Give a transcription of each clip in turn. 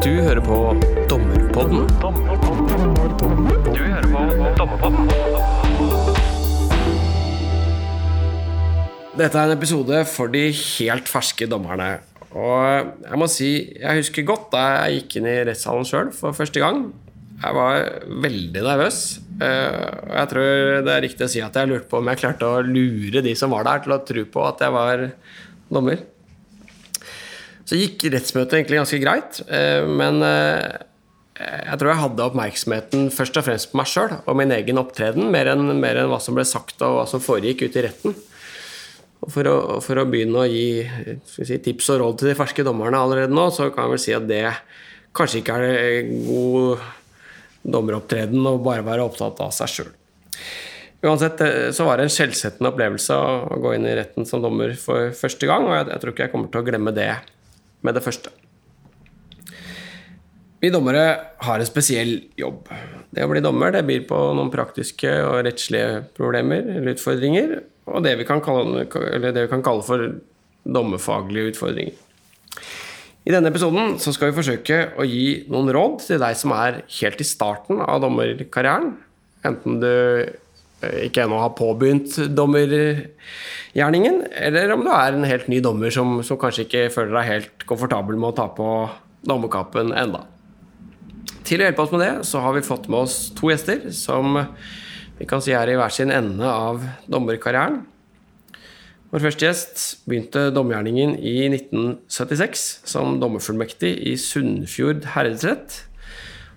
Du hører på Dommerpodden. Du hører på Dommerpodden. Dette er en episode for de helt ferske dommerne. Og jeg må si, jeg husker godt da jeg gikk inn i rettssalen sjøl for første gang. Jeg var veldig nervøs. Eh, Og jeg tror det er riktig å si at jeg lurte på om jeg klarte å lure de som var der, til å tro på at jeg var dommer. Så gikk rettsmøtet egentlig ganske greit, eh, men eh, jeg tror jeg hadde oppmerksomheten først og fremst på meg sjøl og min egen opptreden, mer enn, mer enn hva som ble sagt og hva som foregikk ute i retten. For å, for å begynne å gi si, tips og råd til de ferske dommerne allerede nå, så kan jeg vel si at det kanskje ikke er god dommeropptreden å bare være opptatt av seg sjøl. Uansett eh, så var det en skjellsettende opplevelse å gå inn i retten som dommer for første gang, og jeg, jeg tror ikke jeg kommer til å glemme det med det første. Vi dommere har en spesiell jobb. Det å bli dommer det byr på noen praktiske og rettslige problemer eller utfordringer, og det vi kan kalle, vi kan kalle for dommerfaglige utfordringer. I denne episoden skal vi forsøke å gi noen råd til deg som er helt i starten av dommerkarrieren. Enten du ikke ennå har påbegynt dommergjerningen, eller om du er en helt ny dommer som, som kanskje ikke føler deg helt komfortabel med å ta på dommerkappen enda. Til å hjelpe oss med det, så har vi fått med oss to gjester som vi kan si er i hver sin ende av dommerkarrieren. Vår første gjest begynte dommergjerningen i 1976 som dommerfullmektig i Sunnfjord herredsrett.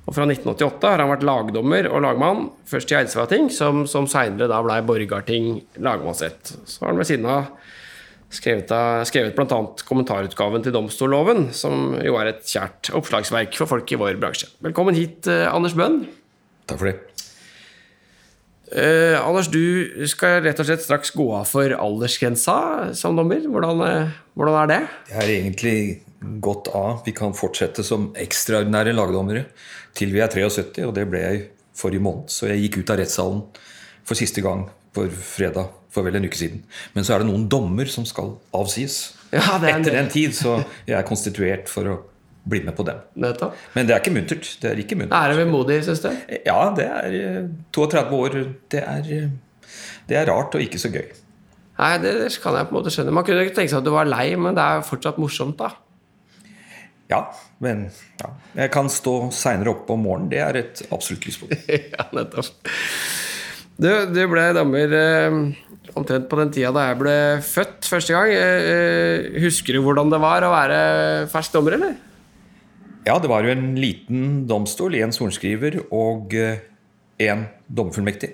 Og fra 1988 har han vært lagdommer og lagmann, først i Eidsvating, som, som seinere da blei Borgarting lagmannsrett. Så har han ved siden av skrevet, av, skrevet bl.a. kommentarutgaven til domstolloven, som jo er et kjært oppslagsverk for folk i vår bransje. Velkommen hit, eh, Anders Bøhn. Takk for det. Eh, Anders, du skal rett og slett straks gå av for aldersgrensa som dommer. Hvordan, eh, hvordan er det? Jeg er egentlig gått av. Vi kan fortsette som ekstraordinære lagdommere til vi er 73, og det ble jeg forrige måned. Så jeg gikk ut av rettssalen for siste gang på fredag for vel en uke siden. Men så er det noen dommer som skal avsies. Ja, er Etter den tid, så jeg er konstituert for å bli med på dem. Nettopp. Men det er ikke muntert. Det er ikke muntert. Er det vemodig, syns du? Ja, det er eh, 32 år. Det er, eh, det er rart og ikke så gøy. Nei, det kan jeg på en måte skjønne. Man kunne ikke tenke seg at du var lei, men det er jo fortsatt morsomt, da. Ja, men ja. jeg kan stå seinere opp om morgenen. Det er et absolutt lyspunkt. ja, nettopp. Du, du ble dommer eh, omtrent på den tida da jeg ble født første gang. Eh, eh, husker du hvordan det var å være fersk dommer, eller? Ja, det var jo en liten domstol, en sorenskriver og en dommerfullmektig.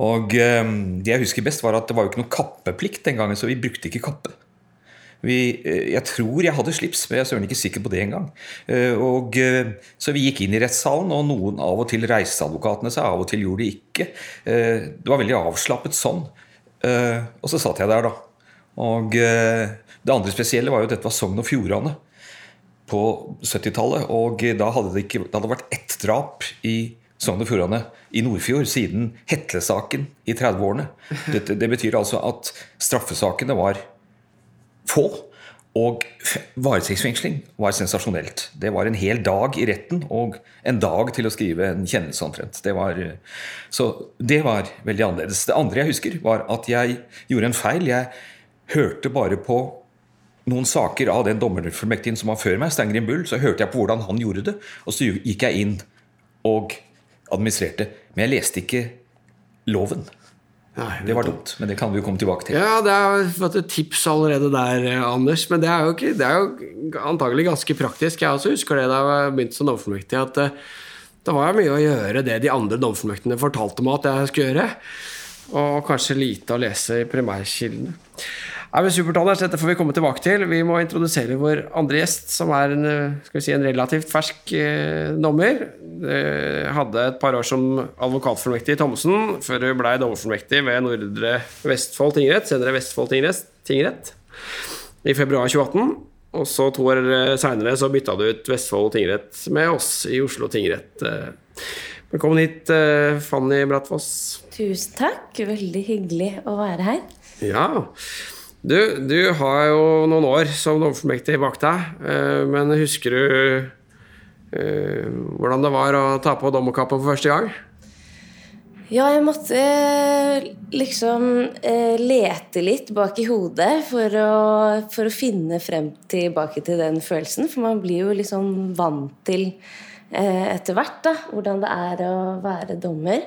Og eh, det jeg husker best, var at det var jo ikke noe kappeplikt den gangen, så vi brukte ikke kappe. Vi, eh, jeg tror jeg hadde slips, men jeg er søren ikke sikker på det engang. Eh, og, eh, så vi gikk inn i rettssalen, og noen av og til reiseadvokatene seg, av og til gjorde de ikke. Det var veldig avslappet sånn. Og så satt jeg der, da. Og det andre spesielle var jo at dette var Sogn og Fjordane på 70-tallet. Og da hadde det, ikke, det hadde vært ett drap i Sogn og Fjordane i Nordfjord siden Hetle-saken i 30-årene. Det, Det betyr altså at straffesakene var få. Og varetektsfengsling var sensasjonelt. Det var en hel dag i retten og en dag til å skrive en kjennelse omtrent. Det var, så det var veldig annerledes. Det andre jeg husker, var at jeg gjorde en feil. Jeg hørte bare på noen saker av den dommerfullmektigen som var før meg, Steingrim Bull, så hørte jeg på hvordan han gjorde det, og så gikk jeg inn og administrerte. Men jeg leste ikke loven. Nei, Det var dumt, men det kan vi jo komme tilbake til. Ja, det er fått et tips allerede der, eh, Anders. Men det er jo, ikke, det er jo antagelig ganske praktisk. Jeg også husker det da jeg begynte som dommerfullmektig, at eh, det var mye å gjøre det de andre dommerfullmektene fortalte meg at jeg skulle gjøre. Og kanskje lite å lese i primærkildene. Nei, men supert, Anders. Dette får vi komme tilbake til. Vi må introdusere vår andre gjest, som er en, eh, skal vi si, en relativt fersk eh, dommer. Eh, hadde et par år som advokatfullmektig i Thommessen, før hun ble dommerfullmektig ved Nordre Vestfold tingrett, senere Vestfold tingrett, tingrett i februar 2018. Og så to år seinere så bytta du ut Vestfold tingrett med oss i Oslo tingrett. Eh, Velkommen hit, eh, Fanny Brattfoss. Tusen takk. Veldig hyggelig å være her. Ja. Du, du har jo noen år som dommerfullmektig bak deg, eh, men husker du uh, hvordan det var å ta på dommerkappa for første gang? Ja, jeg måtte eh, liksom eh, lete litt bak i hodet for å, for å finne frem tilbake til den følelsen. For man blir jo liksom vant til eh, etter hvert da, hvordan det er å være dommer.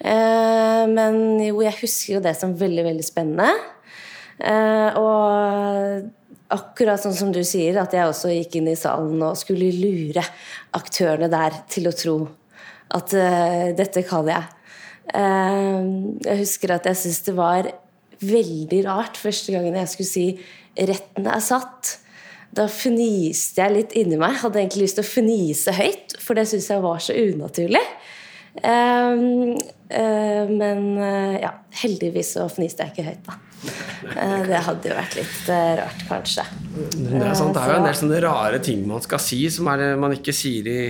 Men jo, jeg husker jo det som veldig, veldig spennende. Eh, og akkurat sånn som du sier, at jeg også gikk inn i salen og skulle lure aktørene der til å tro at uh, dette kan jeg. Uh, jeg husker at jeg syntes det var veldig rart første gangen jeg skulle si 'retten er satt'. Da fniste jeg litt inni meg. Hadde egentlig lyst til å fnise høyt, for det syntes jeg var så unaturlig. Uh, men ja, heldigvis så fniste jeg ikke høyt, da. Det hadde jo vært litt rart, kanskje. Det er, sant, det er jo en del sånne rare ting man skal si, som er, man ikke sier i,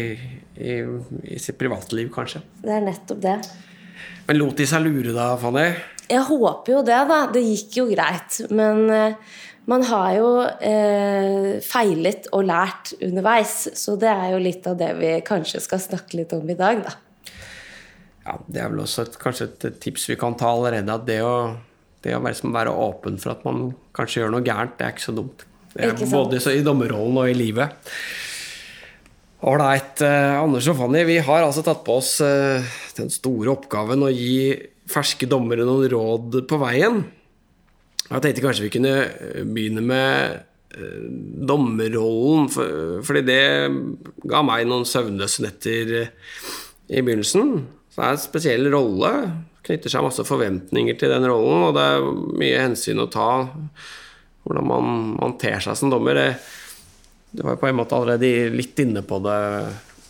i, i sitt privatliv, kanskje. Det er nettopp det. Men lot de seg lure da, Fanny? Jeg håper jo det, da. Det gikk jo greit. Men man har jo eh, feilet og lært underveis. Så det er jo litt av det vi kanskje skal snakke litt om i dag, da. Ja, det er vel også et, kanskje et tips vi kan ta allerede. At det å, det å være, være, åpen for at man kanskje gjør noe gærent, det er ikke så dumt. Det er både i dommerrollen og i livet. Ålreit. Eh, Anders og Fanny, vi har altså tatt på oss eh, den store oppgaven å gi ferske dommere noen råd på veien. Jeg tenkte kanskje vi kunne eh, begynne med dommerrollen, for, fordi det ga meg noen søvnløse netter i begynnelsen. Så det er en spesiell rolle. Knytter seg masse forventninger til den rollen, og det er mye hensyn å ta hvordan man, man ter seg som dommer. Du var på en måte allerede litt inne på det.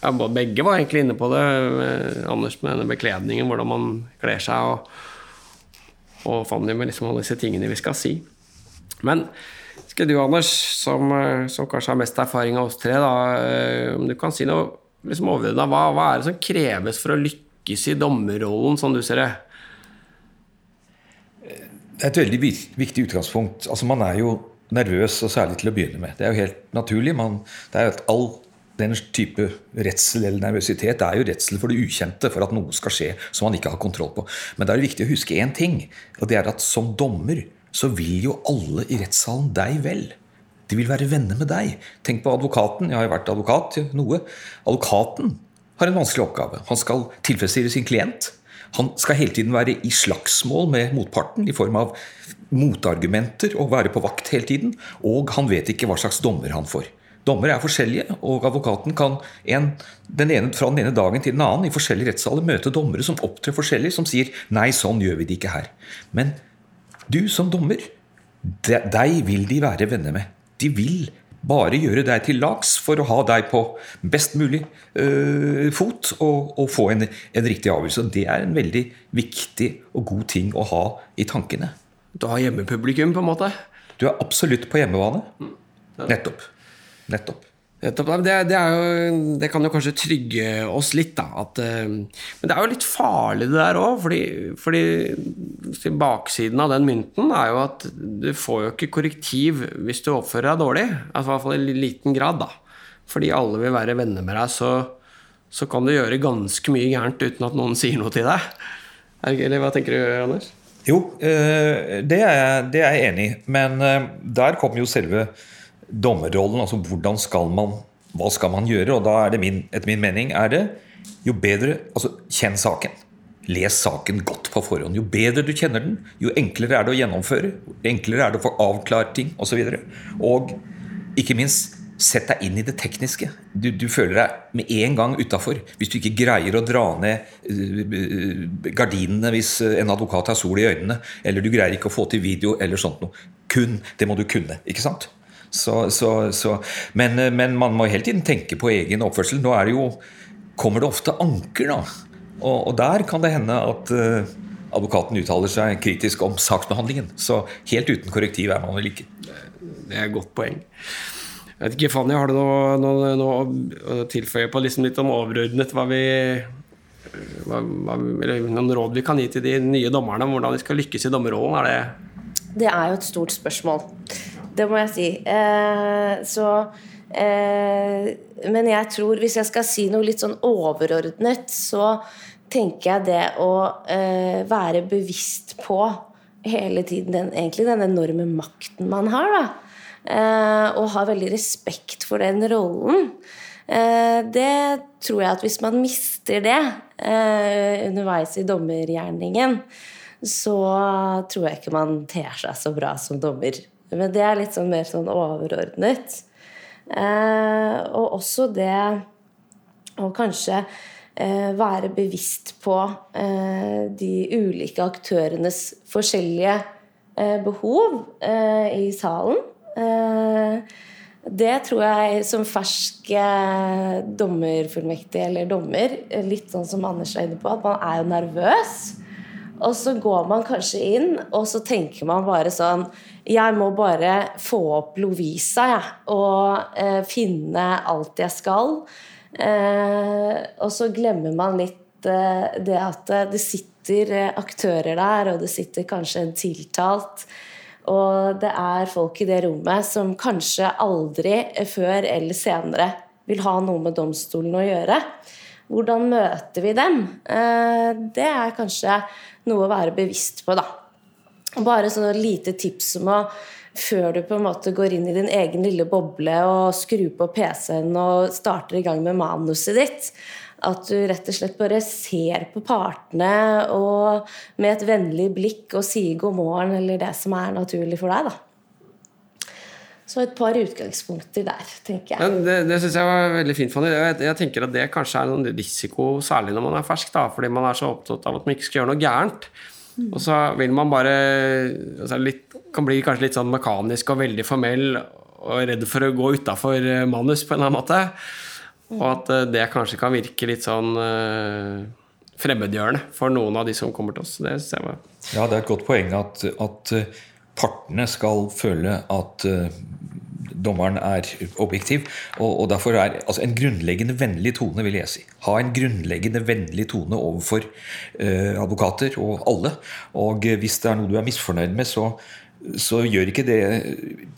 Ja, begge var egentlig inne på det. Anders med denne bekledningen, hvordan man kler seg, og, og Fanny med liksom alle disse tingene vi skal si. Men skal du, Anders, som, som, kanskje har mest erfaring av oss tre, da, om du kan si noe liksom overordna, hva, hva er det som kreves for å lykkes i dommerrollen, sånn du ser det? Det er et veldig viktig utgangspunkt. Altså, man er jo nervøs, og særlig til å begynne med. Det er jo helt naturlig. Man, det er at all den type redsel eller nervøsitet er jo redsel for det ukjente, for at noe skal skje som man ikke har kontroll på. Men da er det viktig å huske én ting, og det er at som dommer så vil jo alle i rettssalen deg vel. De vil være venner med deg. Tenk på advokaten. Jeg har jo vært advokat noe. Advokaten har en vanskelig oppgave. Han skal tilfredsstille sin klient. Han skal hele tiden være i slagsmål med motparten i form av motargumenter og være på vakt hele tiden. Og han vet ikke hva slags dommer han får. Dommere er forskjellige, og advokaten kan en, den ene, fra den ene dagen til den annen i forskjellige rettssaler møte dommere som opptrer forskjellig, som sier 'nei, sånn gjør vi det ikke her'. Men du som dommer, deg vil de være venner med. De vil bare gjøre deg til lags for å ha deg på best mulig uh, fot og, og, få en, en riktig avgjørelse. Det er en veldig viktig og god ting å ha i tankene. Du har hjemmepublikum, på en måte? Du er absolutt på hjemmebane. Nettopp. Nettopp. Det, det, jo, det, kan jo kanskje trygge oss litt, da. At, uh, men det er jo litt farlig, det der òg. Fordi, fordi baksiden av den mynten er jo at du får jo ikke korrektiv hvis du oppfører deg dårlig. Altså, I hvert fall i liten grad, da. Fordi alle vil være venner med deg, så, så kan du gjøre ganske mye gærent uten at noen sier noe til deg. Eller hva tenker du, Anders? Jo, uh, det er, jeg, det er jeg enig i. Men uh, der kommer jo selve dommerrollen. altså hvordan skal man, Hva skal man gjøre? Og da er det min, etter min mening er det jo bedre altså Kjenn saken. Les saken godt på forhånd. Jo bedre du kjenner den, jo enklere er det å gjennomføre. Jo enklere er det å få avklart ting osv. Og, så og ikke minst Sett deg inn i det tekniske. Du, du føler deg med en gang utafor. Hvis du ikke greier å dra ned uh, gardinene hvis en advokat har sol i øynene, eller du greier ikke å få til video eller sånt noe. Kun det må du kunne. ikke sant? Så, så, så, men, men, man må hele tiden tenke på egen oppførsel. Nå det jo, kommer det ofte anker, da. Og, og, der kan det hende at uh, advokaten uttaler seg kritisk om saksbehandlingen. Så helt uten korrektiv er man vel ikke. Det er et godt poeng. Jeg vet ikke, Fanny, Har du noe, noe, noe å tilføye på liksom litt om overordnet hva vi, hva, hva, eller noen råd vi kan gi til de nye dommerne om hvordan de skal lykkes i dommerrollen? Er det Det er jo et stort spørsmål. Det må jeg si. Eh, så Eh, men jeg tror, hvis jeg skal si noe litt sånn overordnet, så tenker jeg det å eh, være bevisst på hele tiden den, egentlig den enorme makten man har. da. Eh, og ha veldig respekt for den rollen. Eh, det tror jeg at hvis man mister det eh, underveis i dommergjerningen, så tror jeg ikke man ter seg så bra som dommer. Men det er litt sånn mer sånn overordnet. Eh, og også det å kanskje være bevisst på de ulike aktørenes forskjellige behov i salen. Det tror jeg som fersk dommerfullmektig eller dommer, litt sånn som Anders er inne på, at man er jo nervøs. Og så går man kanskje inn, og så tenker man bare sånn Jeg må bare få opp Lovisa. Ja, og eh, finne alt jeg skal. Eh, og så glemmer man litt eh, det at det sitter eh, aktører der, og det sitter kanskje en tiltalt. Og det er folk i det rommet som kanskje aldri før eller senere vil ha noe med domstolen å gjøre. Hvordan møter vi dem? Eh, det er kanskje noe å være bevisst på, da. Bare sånn lite tips om å før du på en måte går inn i din egen lille boble og skrur på PC-en og starter i gang med manuset ditt, at du rett og slett bare ser på partene og med et vennlig blikk og sier god morgen eller det som er naturlig for deg. da. Så et par utgangspunkter der, tenker jeg. Ja, det det syns jeg var veldig fint, Fanny. Jeg, jeg, tenker at det kanskje er noen risiko, særlig når man er fersk, da, fordi man er så opptatt av at man ikke skal gjøre noe gærent. Og så vil man bare altså litt, Kan bli kanskje litt sånn mekanisk og veldig formell og redd for å gå utafor eh, manus på en eller annen måte. Og at eh, det kanskje kan virke litt sånn uh, fremmedgjørende for noen av de som kommer til oss. Det Ja, det er et godt poeng at, at partene skal føle at dommeren er objektiv. Og, og derfor er altså en grunnleggende vennlig tone, vil jeg si. Ha en grunnleggende vennlig tone overfor eh, advokater og alle. Og uh, hvis det er noe du er misfornøyd med, så, så gjør ikke det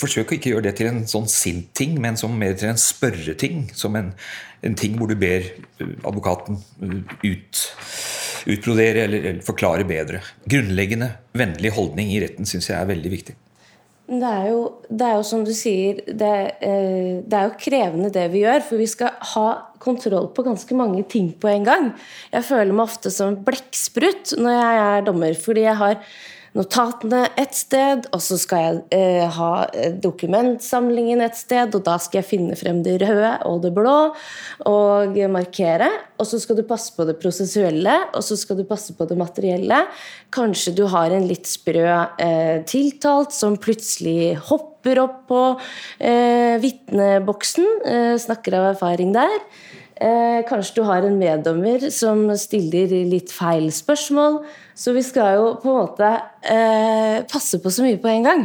Forsøk å ikke gjøre det til en sånn sint ting, men som mer til en spørreting. Som en, en ting hvor du ber advokaten ut, utbrodere eller, eller forklare bedre. Grunnleggende vennlig holdning i retten syns jeg er veldig viktig. Det er, jo, det er jo som du sier, det, eh, det, er jo krevende det vi gjør. For vi skal ha kontroll på ganske mange ting på en gang. Jeg føler meg ofte som blekksprut når jeg er dommer. Fordi jeg har notatene et sted, og så skal jeg eh, ha eh, dokumentsamlingen et sted, og da skal jeg finne frem det røde og det blå og markere. Og så skal du passe på det prosessuelle, og så skal du passe på det materielle. Kanskje du har en litt sprø eh, tiltalt som plutselig hopper opp på eh, vitneboksen. Eh, snakker av erfaring der. Eh, kanskje du har en meddommer som stiller litt feil spørsmål. Så vi skal jo på en måte eh, passe på så mye på en gang.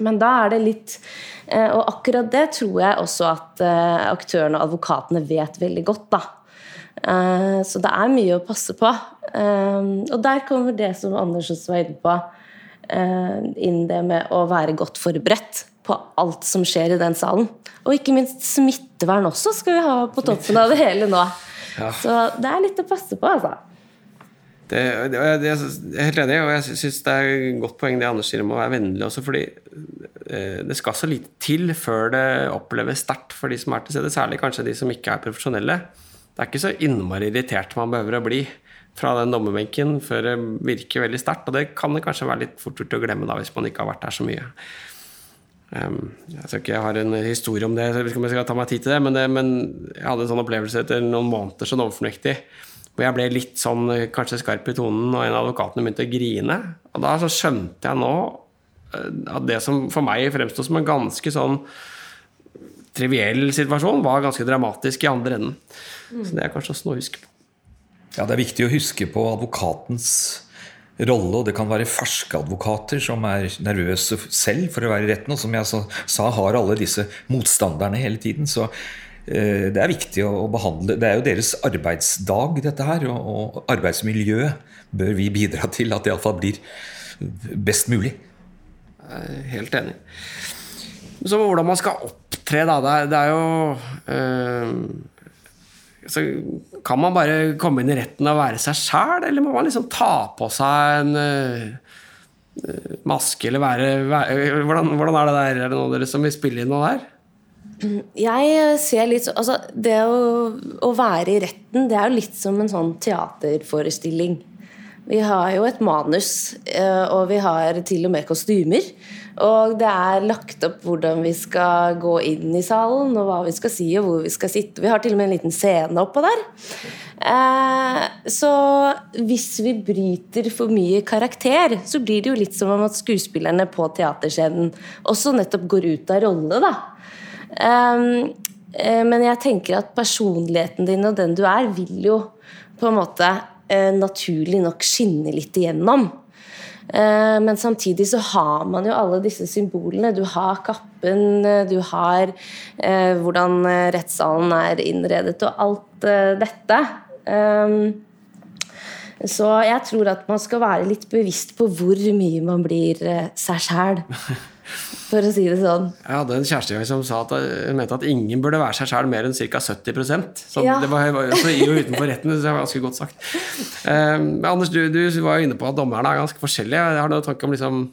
Men da er det litt eh, Og akkurat det tror jeg også at eh, aktørene og advokatene vet veldig godt, da. Eh, så det er mye å passe på. Eh, og der kommer det som Andersen var inne på, inn det med å være godt forberedt på alt som skjer i den salen. Og ikke minst smittevern også skal vi ha på toppen av det hele nå. Ja. Så det er litt å passe på, altså. Det, det, det, jeg er helt enig, og jeg syns det er et godt poeng det Anders sier om å være vennlig også, fordi eh, det skal så lite til før det oppleves sterkt for de som er til stede, særlig kanskje de som ikke er profesjonelle. Det er ikke så innmari irritert man behøver å bli fra den dommerbenken før det virker veldig sterkt, og det kan det kanskje være litt fort gjort å glemme da hvis man ikke har vært der så mye. Um, jeg tror ikke jeg har en historie om det, så jeg vet ikke om jeg skal ta meg tid til det, men, det, men jeg hadde en sånn opplevelse etter noen måneder som dommerfullmektig hvor jeg ble litt sånn kanskje skarp i tonen, og en av advokatene begynte å grine. Og da så skjønte jeg nå eh, at det som for meg fremsto som en ganske sånn triviell situasjon, var ganske dramatisk i andre enden. Så det er kanskje også noe å huske på. Ja, det er viktig å huske på advokatens rolle, og det kan være ferske advokater som er nervøse selv for å være i retten, og som jeg sa, har alle disse motstanderne hele tiden. Så eh, det er viktig å behandle Det er jo deres arbeidsdag, dette her, og, arbeidsmiljøet bør vi bidra til at det iallfall blir best mulig. Helt enig. Så hvordan man skal opptre, da. Det er, er jo eh, så Kan man bare komme inn i retten og være seg sjæl, eller må man liksom ta på seg en uh, maske, eller være, være hvordan, hvordan, er det der? Er det noen av dere som vil spille inn noe der? Jeg ser litt altså, Det å, å, være i retten, det er jo litt som en sånn teaterforestilling. Vi har jo et manus, eh, og vi har til og med kostymer. Og det er lagt opp hvordan vi skal gå inn i salen, og hva vi skal si, og hvor vi skal sitte. Vi har til og med en liten scene oppå der. Eh, så hvis vi bryter for mye karakter, så blir det jo litt som om at skuespillerne på teaterscenen også nettopp går ut av rolle, da. Eh, men jeg tenker at personligheten din og den du er, vil jo på en måte Eh, naturlig nok skinne litt igjennom. Eh, men samtidig så har man jo alle disse symbolene. Du har kappen, eh, du har hvordan rettssalen er innredet, og alt dette. Så jeg tror at man skal være litt bevisst på hvor mye man blir seg sjæl. for å si det sånn. Jeg hadde en kjæreste som sa at hun mente at ingen burde være seg sjæl mer enn ca. 70% så ja. Det var så i og utenfor retten. Det var ganske godt sagt. Um, Anders, du, du, var jo inne på at dommerne er ganske forskjellige. Jeg har noen tanke om liksom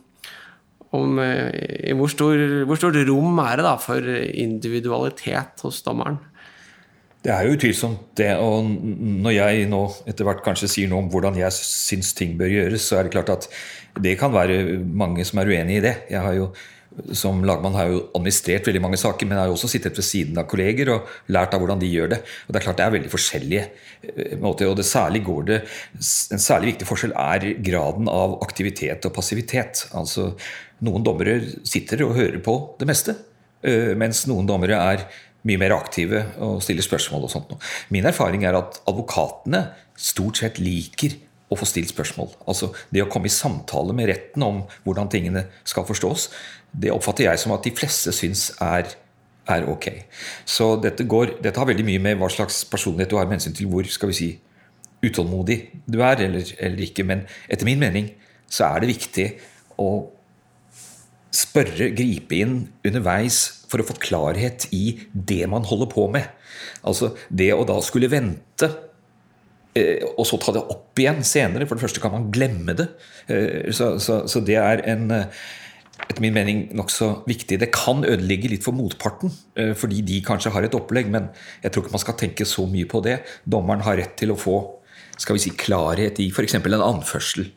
om uh, i hvor, stor, hvor stort rom er det da for individualitet hos dommeren? Det er jo utvilsomt det. Og når jeg nå etter hvert kanskje sier noe om hvordan jeg syns ting bør gjøres, så er det klart at det kan være mange som er uenig i det. Jeg har jo som lagmann har jo administrert veldig mange saker, men har jo også sittet ved siden av kolleger og lært av hvordan de gjør det. Og det er klart det er veldig forskjellige eh, måter. Og det særlig går det, en særlig viktig forskjell er graden av aktivitet og passivitet. Altså Noen dommere sitter og hører på det meste, eh, mens noen dommere er mye mer aktive og stiller spørsmål og sånt. Min erfaring er at advokatene stort sett liker å få stilt spørsmål. Altså Det å komme i samtale med retten om hvordan tingene skal forstås, det oppfatter jeg som at de fleste syns er, er ok. Så dette, går, dette, har veldig mye med hva slags personlighet du har med hensyn til hvor skal vi si, utålmodig du er eller, eller ikke. Men etter min mening så er det viktig å spørre, gripe inn underveis for å få klarhet i det man holder på med. Altså det å da skulle vente Eh, og så ta det opp igjen senere. For det første kan man glemme det. Eh, så, så, så det er en etter min mening nokså viktig. Det kan ødelegge litt for motparten, fordi de kanskje har et opplegg, men jeg tror ikke man skal tenke så mye på det. Dommeren har rett til å få skal vi si, klarhet i f.eks. en anførsel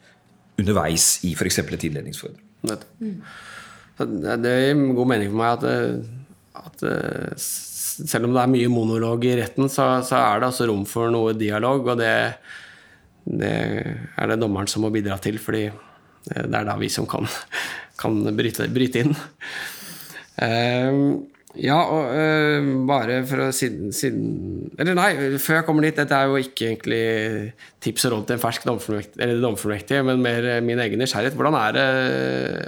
underveis i f.eks. et innledningsforedrag. Mm. Det er god mening for meg at, at selv om det er mye monolog i retten, så, så er det altså rom for noe dialog, og det, det, er det dommeren som må bidra til, fordi det er da vi som kan, kan bryte, bryte inn. Uh, ja, og uh, bare for å siden, siden, Eller nei, før jeg kommer dit, dette er jo ikke egentlig tips og råd til en fersk dommerfullmektig, men mer min egen nysgjerrighet. Hvordan er det,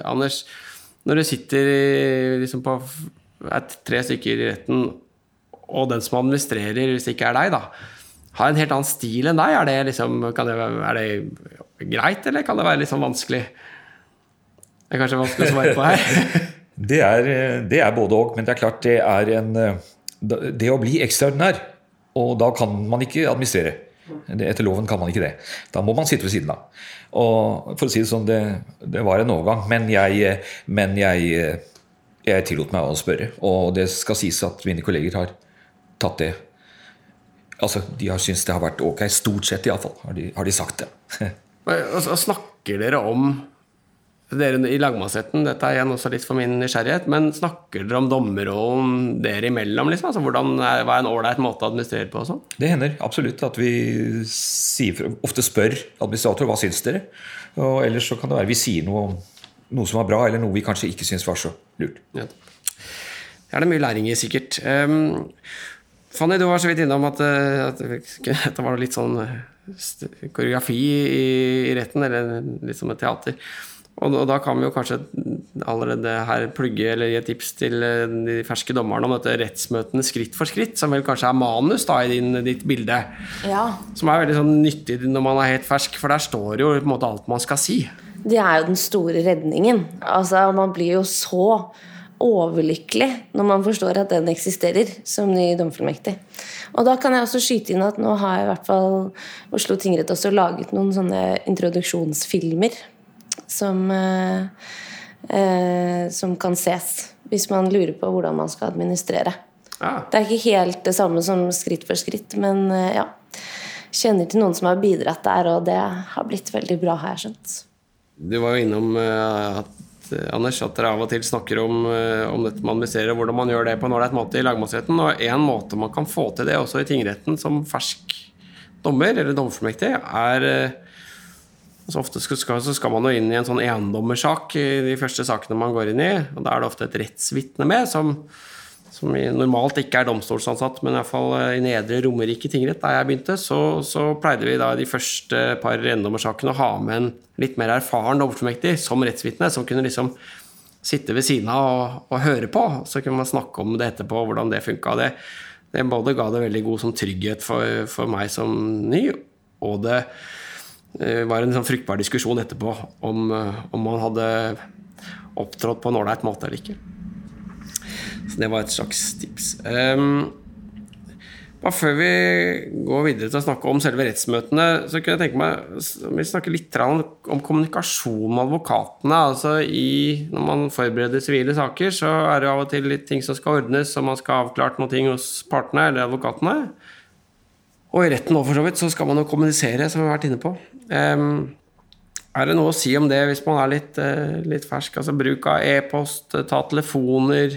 Anders, når du sitter liksom på tre stykker i retten og den som administrerer, hvis det ikke er deg, da, har en helt annen stil enn deg, er det, liksom, det, er det greit, eller kan det være litt sånn vanskelig? Det er kanskje vanskelig å svare på her? det, er, det er både òg, men det er klart det er en Det å bli ekstraordinær, og da kan man ikke administrere. Etter loven kan man ikke det. Da må man sitte ved siden av. Og for å si det sånn, det, det var en overgang, men jeg, men jeg, jeg tillot meg å spørre. Og det skal sies at mine kolleger har tatt det Altså, De har syntes det har vært ok. Stort sett, iallfall, har, de, har de sagt det. og snakker dere om dere i lagmannsretten, dette er igjen også litt for min nysgjerrighet, men snakker dere om dommerrollen dere imellom? liksom? Altså, hvordan er, Hva er en ålreit måte å administrere på? og sånn? Det hender absolutt at vi sier, ofte spør administrator hva syns dere. Og ellers så kan det være vi sier noe om noe som var bra, eller noe vi kanskje ikke syns var så lurt. Ja. Det er det mye læring i, sikkert. Um, Fanny, du var så vidt innom at, eh, at dette var litt sånn eh, koreografi i, retten, eller litt som et teater. Og, og, da kan vi jo kanskje allerede her plugge eller gi et tips til eh, de ferske dommerne om dette rettsmøtene skritt for skritt, som vel kanskje er manus da i din, ditt bilde. Ja. Som er veldig sånn nyttig når man er helt fersk, for der står jo på en måte alt man skal si. Det er jo den store redningen. Altså, man blir jo så overlykkelig når man forstår at den eksisterer som ny domfullmektig. Og da kan jeg også skyte inn at nå har i hvert fall Oslo tingrett også laget noen sånne introduksjonsfilmer som, eh, eh, som kan ses hvis man lurer på hvordan man skal administrere. Ah. Det er ikke helt det samme som skritt for skritt, men eh, ja. Kjenner til noen som har bidratt der, og det har blitt veldig bra, har jeg skjønt. Du var jo innom eh, at, eh, Anders, at dere av og til snakker om, eh, om dette med administrerer, og hvordan man gjør det på en ålreit måte i lagmannsretten. Og en måte man kan få til det også i tingretten som fersk dommer, eller dommerfullmektig, er eh, så Ofte skal, så skal man jo inn i en sånn endommersak i de første sakene man går inn i. og Da er det ofte et rettsvitne med, som, som normalt ikke er domstolsansatt, men i hvert fall i Nedre Romerike tingrett, da jeg begynte, så, så pleide vi da i de første par rendommersakene å ha med en litt mer erfaren dommerfullmektig som rettsvitne, som kunne liksom sitte ved siden av og, og høre på. Så kunne man snakke om det etterpå, hvordan det funka. Det, det både ga det veldig god som trygghet for, for meg som ny, og det eh, var en sånn fruktbar diskusjon etterpå om, eh, om man hadde opptrådt på en ålreit måte eller ikke. Så det var et slags tips. Um, bare før vi går videre til å snakke om selve rettsmøtene, så kunne jeg tenke meg om vi snakker litt om, om kommunikasjon med advokatene. altså i, Når man forbereder sivile saker, så er det av og til litt ting som skal ordnes, og man skal ha avklart noen ting hos partene eller advokatene. Og i retten også, for så vidt, så skal man jo kommunisere, som vi har vært inne på. Um, er det noe å si om det hvis man er litt, uh, litt fersk? Altså bruk av e-post, eh, ta telefoner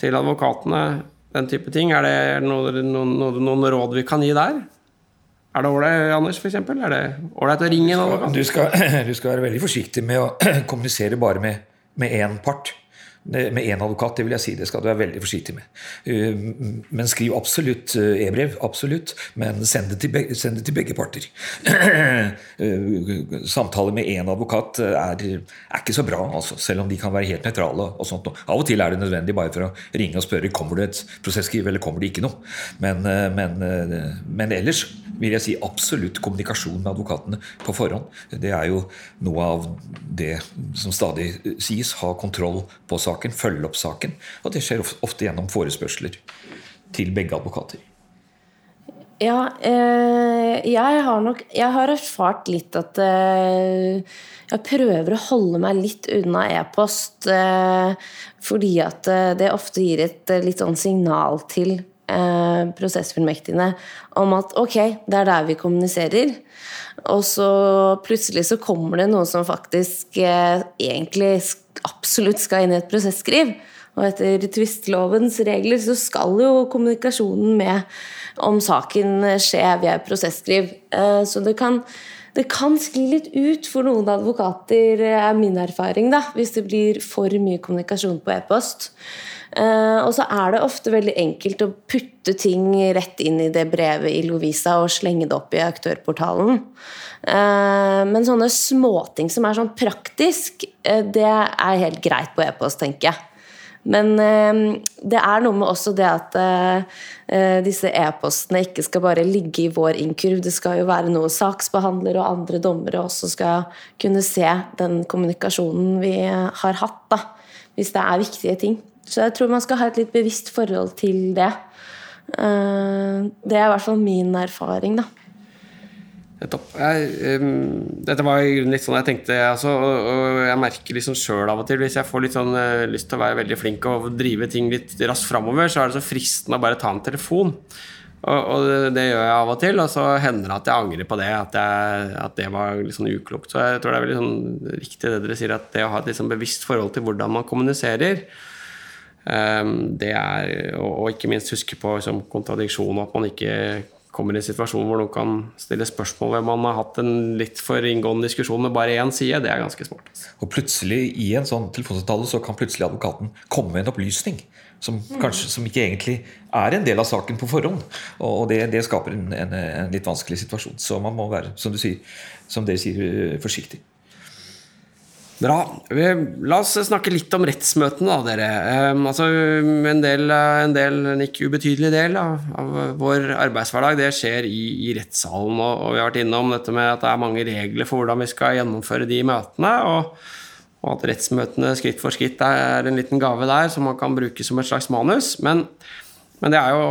til advokatene, den type ting. Er det noen, noen, noen, råd vi kan gi der? Er det ålreit, Anders, eksempel? Er det ålreit å ringe en advokat? Du skal, du skal være veldig forsiktig med å kommunisere bare med, med én part. Med én advokat, det vil jeg si. Det skal du være veldig forsiktig med. Uh, Men skriv absolutt uh, e-brev. Absolutt. Men send det begge, send det til begge parter. Uh, Samtale med én advokat er, er ikke så bra, altså, selv om de kan være helt nøytrale. og sånt. Av og til er det nødvendig bare for å ringe og spørre kommer det et prosesskriv eller kommer det ikke noe. Men, men, men ellers vil jeg si absolutt kommunikasjon med advokatene på forhånd. Det er jo noe av det som stadig sies. Ha kontroll på saken, følge opp saken. Og det skjer ofte gjennom forespørsler til begge advokater. Ja, eh, jeg har nok Jeg har erfart litt at eh, jeg prøver å holde meg litt unna e-post. Eh, fordi at eh, det ofte gir et eh, litt sånn signal til eh, prosessfullmektigene om at ok, det er der vi kommuniserer. Og så plutselig så kommer det noe som faktisk eh, egentlig absolutt skal inn i et prosesskriv. Og etter tvistlovens regler så skal jo kommunikasjonen med om saken skje via prosesskriv. Eh, Så det kan, det kan skli litt ut for noen advokater, er min erfaring, da, hvis det blir for mye kommunikasjon på e-post. Eh, Og så er det ofte veldig enkelt å putte ting rett inn i det brevet i Lovisa og slenge det opp i aktørportalen. Eh, Men sånne småting som er sånn praktisk, eh, det er helt greit på e-post, tenker jeg. Men det er noe med også det at disse e-postene ikke skal bare ligge i vår innkurv. Det skal jo være noe saksbehandlere og andre dommere også skal kunne se den kommunikasjonen vi har hatt, da, hvis det er viktige ting. Så jeg tror man skal ha et litt bevisst forhold til det. Eh, det er i hvert fall min erfaring, da. Nettopp. Ehm, dette var i grunnen litt sånn jeg tenkte, altså, og, og jeg merker liksom sjøl av og til, hvis jeg får litt sånn uh, lyst til å være veldig flink og drive ting litt raskt framover, så er det så fristende å bare ta en telefon. Og, og det, det gjør jeg av og til, og så hender det at jeg angrer på det, at, jeg, at det var litt sånn uklokt. Så jeg tror det er veldig sånn riktig det dere sier, at det å ha et liksom bevisst forhold til hvordan man kommuniserer, det er, og, ikke minst huske på liksom, kontradiksjon, at man ikke kommer i en situasjon hvor noen kan stille spørsmål ved man har hatt en litt for inngående diskusjon med bare én side, det er ganske smart. Og plutselig i en sånn telefonsamtale så kan plutselig advokaten komme med en opplysning som, kanskje, som ikke egentlig er en del av saken på forhånd. Og det, det skaper en, en, en litt vanskelig situasjon. Så man må være, som, du sier, som dere sier, forsiktig. Bra. La oss snakke litt om rettsmøtene, da, dere. Um, altså, en del, en del, en ikke ubetydelig del av, av vår arbeidshverdag, det skjer i, i rettssalen. Og, og vi har vært innom dette med at det er mange regler for hvordan vi skal gjennomføre de møtene. Og, Og at rettsmøtene skritt for skritt er en liten gave der som man kan bruke som et slags manus. Men, men det er jo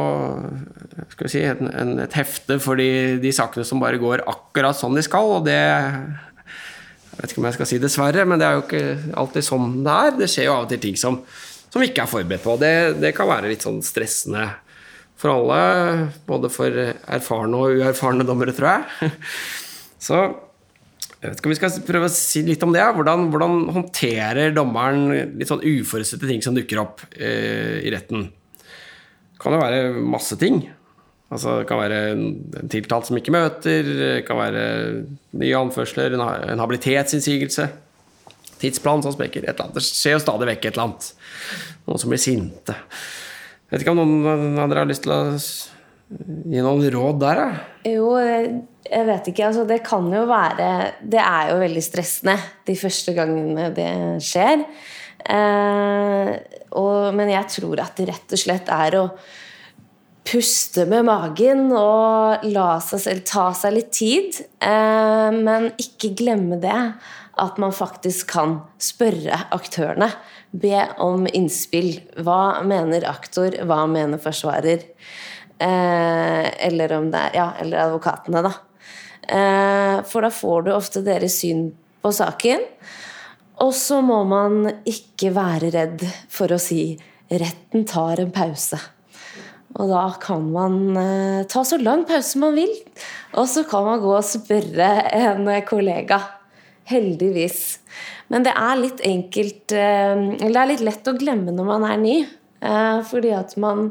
skal vi si, en, en, et hefte for de, de, sakene som bare går akkurat sånn de skal. Og det Jeg vet ikke om jeg skal si dessverre, men det er jo ikke alltid sånn det er. Det skjer jo av og til ting som, som vi ikke er forberedt på. Det, det kan være litt sånn stressende for alle. Både for erfarne og uerfarne dommere, tror jeg. Så jeg vet ikke om vi skal prøve å si litt om det. Hvordan, hvordan håndterer dommeren litt sånn uforutsette ting som dukker opp eh, i retten? Det kan jo være masse ting. Altså, det kan være en tiltalt som ikke møter, det kan være nye anførsler, en, habilitetsinnsigelse, tidsplan som sprekker, et eller annet. Det skjer jo stadig vekk et eller annet. Noen som blir sinte. Vet ikke om noen av dere har lyst til å gi noen råd der? Da? Jo, jeg vet ikke. Altså, det kan jo være Det er jo veldig stressende de første gangene det skjer. Eh, og, men jeg tror at det rett og slett er å puste med magen og la seg selv ta seg litt tid. Eh, men ikke glemme det at man faktisk kan spørre aktørene. Be om innspill. Hva mener aktor? Hva mener forsvarer? Eh, eller, om det er, ja, eller advokatene, da. Eh, for da får du ofte deres syn på saken. Og så må man ikke være redd for å si 'retten tar en pause'. Og da kan man eh, ta så lang pause man vil. Og så kan man gå og spørre en kollega. Heldigvis. Men det er litt enkelt Eller det er litt lett å glemme når man er ny. Fordi at man,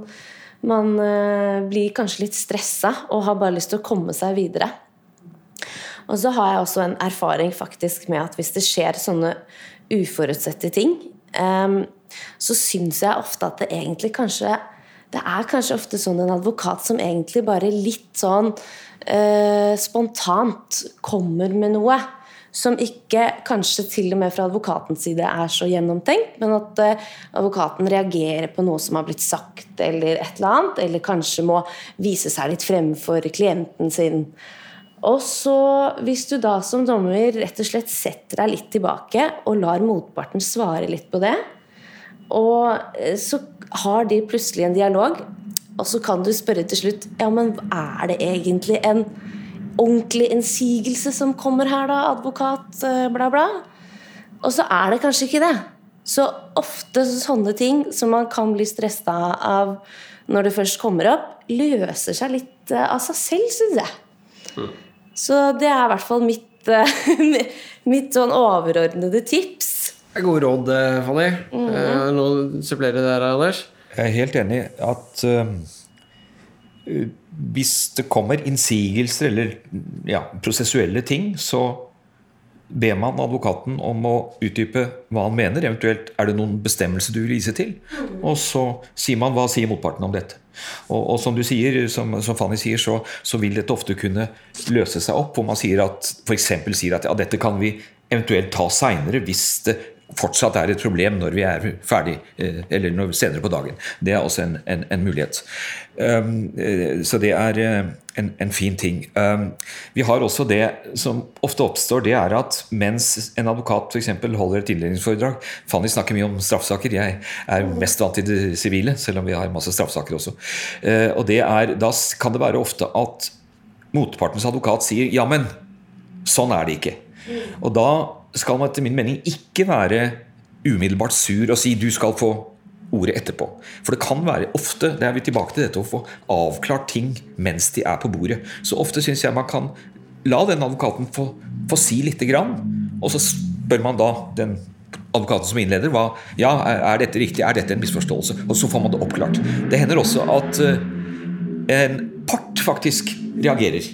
man blir kanskje litt stressa og har bare lyst til å komme seg videre. Og så har jeg også en erfaring faktisk med at hvis det skjer sånne uforutsette ting, så syns jeg ofte at det egentlig kanskje Det er kanskje ofte sånn en advokat som egentlig bare litt sånn eh, spontant kommer med noe. Som ikke kanskje til og med fra advokatens side er så gjennomtenkt, men at eh, advokaten reagerer på noe som har blitt sagt, eller et eller annet. Eller kanskje må vise seg litt fremfor for klienten sin. Og så, hvis du da som dommer rett og slett setter deg litt tilbake og lar motparten svare litt på det, og eh, så har de plutselig en dialog, og så kan du spørre til slutt Ja, men er det egentlig en ordentlig innsigelse som kommer her, da, advokat, eh, bla, bla? Og så er det kanskje ikke det. Så ofte sånne ting som man kan bli stressa av når det først kommer opp, løser seg litt eh, av seg selv, syns jeg. Mm. Så det er i hvert fall mitt, mitt sånn overordnede tips. Det er gode råd, eh, Fanny. Mm -hmm. Noe supplere der, Anders? Jeg er helt enig at uh, hvis det kommer innsigelser eller ja, prosessuelle ting, så ber man advokaten om å utdype hva han mener. Eventuelt er det noen bestemmelser du vil vise til. Og så sier man hva sier motparten om dette. Og, og, som du sier, som, som Fanny sier, så, så, vil dette ofte kunne løse seg opp. Hvor man sier at, f.eks. sier at ja, dette kan vi eventuelt ta seinere hvis det fortsatt er et problem når vi er ferdig, eh, eller senere på dagen. Det er også en, en, en mulighet. Um, eh, så det er eh, en, en, fin ting. Um, vi har også det som ofte oppstår, det er at mens en advokat f.eks. holder et innledningsforedrag Fanny snakker mye om straffesaker, jeg er mest vant til det sivile, selv om vi har masse straffesaker også. Og det er, Da kan det være ofte at motpartens advokat sier ja, men sånn er det ikke. Og da skal man etter min mening ikke være umiddelbart sur og si du skal få ordet etterpå. For det kan være ofte det er vi tilbake til dette å få avklart ting mens de er på bordet. Så ofte syns jeg man kan la den advokaten få, få si lite grann, og så spør man da den advokaten som innleder hva, ja, er dette riktig, er dette en misforståelse? Og så får man det oppklart. Det hender også at uh, en part faktisk reagerer.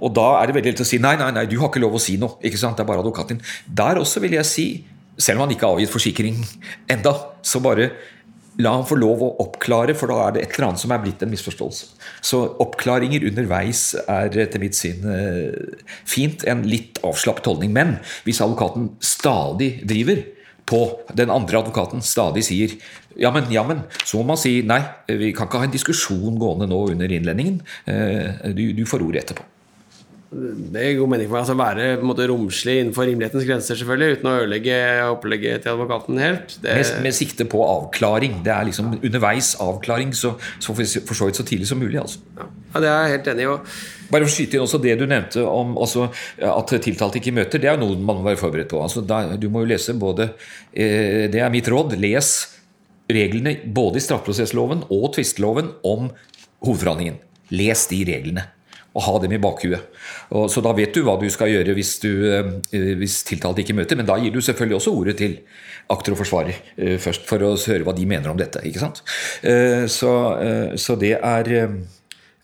Og da er det veldig lett å si nei, nei, nei, du har ikke lov å si noe. ikke sant, Det er bare advokaten. Der også vil jeg si, selv om han ikke har avgitt forsikring enda, så bare la han få lov å oppklare, for da er det et eller annet som er blitt en misforståelse. Så oppklaringer underveis er etter mitt syn eh, fint. En litt avslappet holdning. Men hvis advokaten stadig driver på den andre advokaten stadig sier ja, men, ja, men, så må man si nei, vi kan ikke ha en diskusjon gående nå under innledningen. Eh, du, du får ordet etterpå. Det går mening for meg. Altså være måte, romslig innenfor rimelighetens grenser, selvfølgelig, uten å ødelegge opplegget til advokaten helt. Det, Med, med sikte på avklaring. Det er liksom underveis avklaring, så, så for, så vidt så tidlig som mulig. altså. ja, det er jeg helt enig i. Og, Bare for å skyte inn også det du nevnte om altså, at tiltalte ikke møter. Det er jo noe man må være forberedt på. Altså, da, du må jo lese både eh, Det er mitt råd. Les reglene både i straffeprosessloven og tvisteloven om hovedforhandlingen. Les de reglene. Og ha dem i bakhuet. Og, så da vet du hva du skal gjøre hvis, du, eh, hvis tiltalte ikke møter. Men da gir du selvfølgelig også ordet til aktor og forsvarer eh, først, for å høre hva de mener om dette. ikke sant? Eh, så, så det er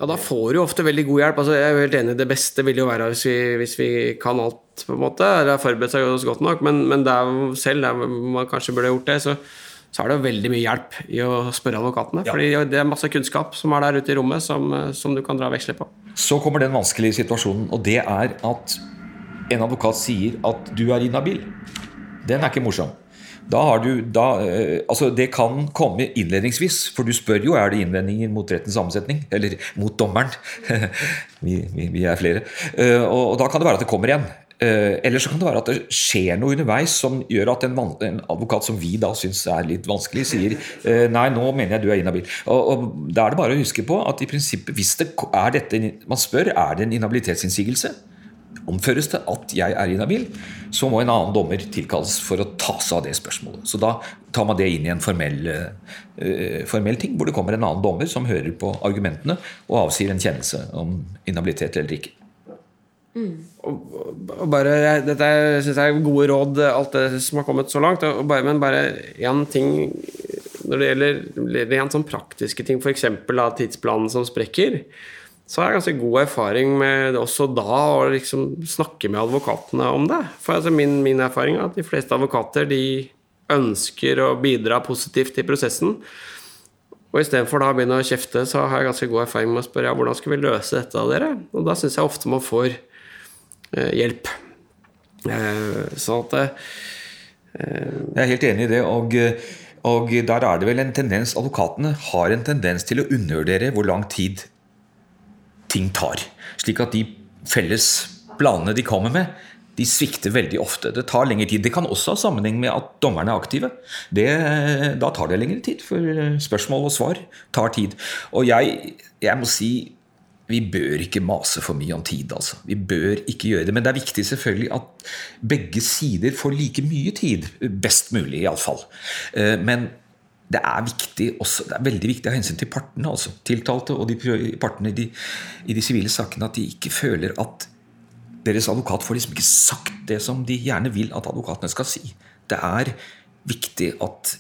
ja, da får du ofte veldig god hjelp. Altså, jeg er jo helt enig, Det beste vil jo være hvis vi, hvis vi kan alt, på en måte, eller har forberedt oss godt nok, men, men der selv der man kanskje burde gjort det, så, så er det jo veldig mye hjelp i å spørre advokatene. Ja. fordi det er masse kunnskap som er der ute i rommet, som, som du kan dra veksler på. Så kommer den vanskelige situasjonen, og det er at en advokat sier at du er inhabil. Den er ikke morsom. Da har du, da, eh, altså Det kan komme innledningsvis, for du spør jo er det innvendinger mot rettens sammensetning. Eller mot dommeren. vi, vi, vi er flere. Eh, og, og da kan det være at det kommer igjen. Eh, eller så kan det være at det skjer noe underveis som gjør at en, en advokat som vi da syns er litt vanskelig, sier eh, nei, nå mener jeg du er inhabil. Og, og Da er det bare å huske på at i prinsippet, hvis det er dette man spør, er det en inhabilitetsinnsigelse, omføres det at jeg er inhabil, så må en annen dommer tilkalles for å ta seg av det spørsmålet. Så da tar man det inn i en formell, uh, formell ting, hvor det kommer en annen dommer som hører på argumentene og avsier en kjennelse om inhabilitet eller ikke. Og bare, dette syns jeg er gode råd, alt det som har kommet så langt. Og bare, men bare én ting når det gjelder rent sånn praktiske ting, f.eks. tidsplanen som sprekker, så har jeg ganske god erfaring med også da å liksom snakke med advokatene om det. For altså min, min erfaring er at de fleste advokater de ønsker å bidra positivt i prosessen. Og istedenfor da å begynne å kjefte, så har jeg ganske god erfaring med å spørre ja, hvordan skal vi løse dette av dere. Og da syns jeg ofte man får hjelp. Så sånn at eh, Jeg er helt enig i det. og og der er det vel en tendens Advokatene har en tendens til å undervurdere hvor lang tid ting tar. Slik at de felles planene de kommer med, de svikter veldig ofte. Det tar lengre tid. Det kan også ha sammenheng med at dommerne er aktive. Det, da tar det lengre tid, for spørsmål og svar tar tid. Og jeg, jeg må si vi bør ikke mase for mye om tid. altså. Vi bør ikke gjøre det. Men det er viktig selvfølgelig at begge sider får like mye tid. Best mulig, iallfall. Men det er viktig også, det er veldig viktig av hensyn til partene, altså, tiltalte og de partene de, i de sivile sakene, at de ikke føler at deres advokat får liksom ikke sagt det som de gjerne vil at advokatene skal si. Det er viktig at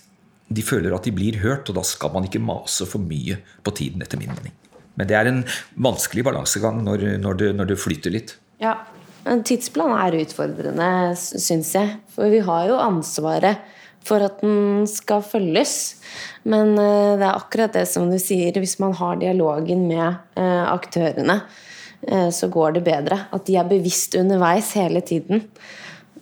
de føler at de blir hørt, og da skal man ikke mase for mye på tiden, etter min mening. Men det er en vanskelig balansegang når, når, det, når det flyter litt. Ja, men tidsplan er utfordrende, syns jeg. For vi har jo ansvaret for at den skal følges. Men det er akkurat det som du sier, hvis man har dialogen med aktørene, så går det bedre. At de er bevisst underveis hele tiden.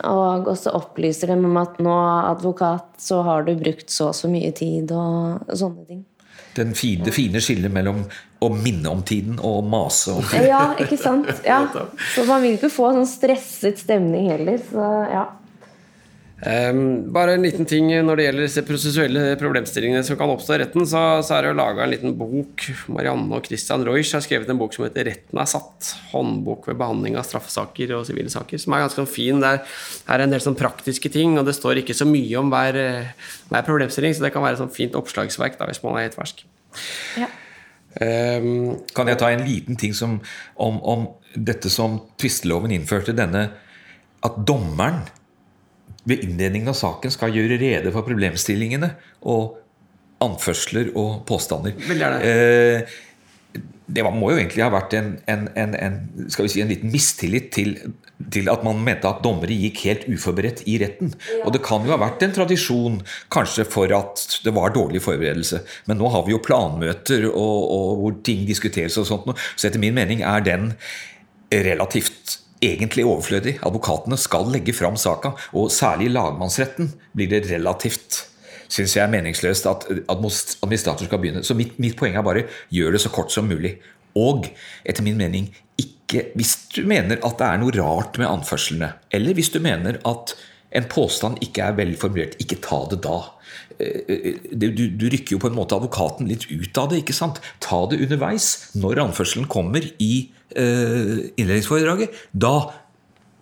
Og også opplyser dem om at nå, advokat, så har du brukt så og så mye tid, og sånne ting. Fine, det fine skillet mellom å minne om tiden og mase om tiden. Ja, ikke sant? Ja. Så man vil ikke få en sånn stresset stemning heller. Så ja. Um, bare en liten ting når det gjelder disse prosessuelle problemstillingene som kan oppstå i retten, så, så er det jo laga en liten bok. Marianne og Christian Reusch har skrevet en bok som heter 'Retten er satt'. Håndbok ved behandling av straffesaker og sivile saker. Som er ganske sånn fin. Det er en del sånn praktiske ting, og det står ikke så mye om hver, hver problemstilling, så det kan være et sånn fint oppslagsverk da, hvis man er helt fersk. Ja. Um, kan jeg ta en liten ting som, om, om dette som tvisteloven innførte, denne at dommeren ved innledningen av saken skal gjøre rede for problemstillingene og anførsler og påstander. Eh, det må jo egentlig ha vært en, en, en, en skal vi si, en liten mistillit til, til, at man mente at dommere gikk helt uforberedt i retten. Ja. Og det kan jo ha vært en tradisjon kanskje for at det var dårlig forberedelse. Men nå har vi jo planmøter og, og hvor ting diskuteres og sånt. Så etter min mening er den relativt egentlig overflødig. Advokatene skal legge fram saka, og særlig i lagmannsretten blir det relativt synes jeg er meningsløst at administrator skal begynne. Så mitt, mitt, poeng er bare gjør det så kort som mulig. Og etter min mening ikke Hvis du mener at det er noe rart med anførslene, eller hvis du mener at en påstand ikke er vel formulert, ikke ta det da. Du, du, rykker jo på en måte advokaten litt ut av det. ikke sant? Ta det underveis, når anførselen kommer i uh, innledningsforedraget. Da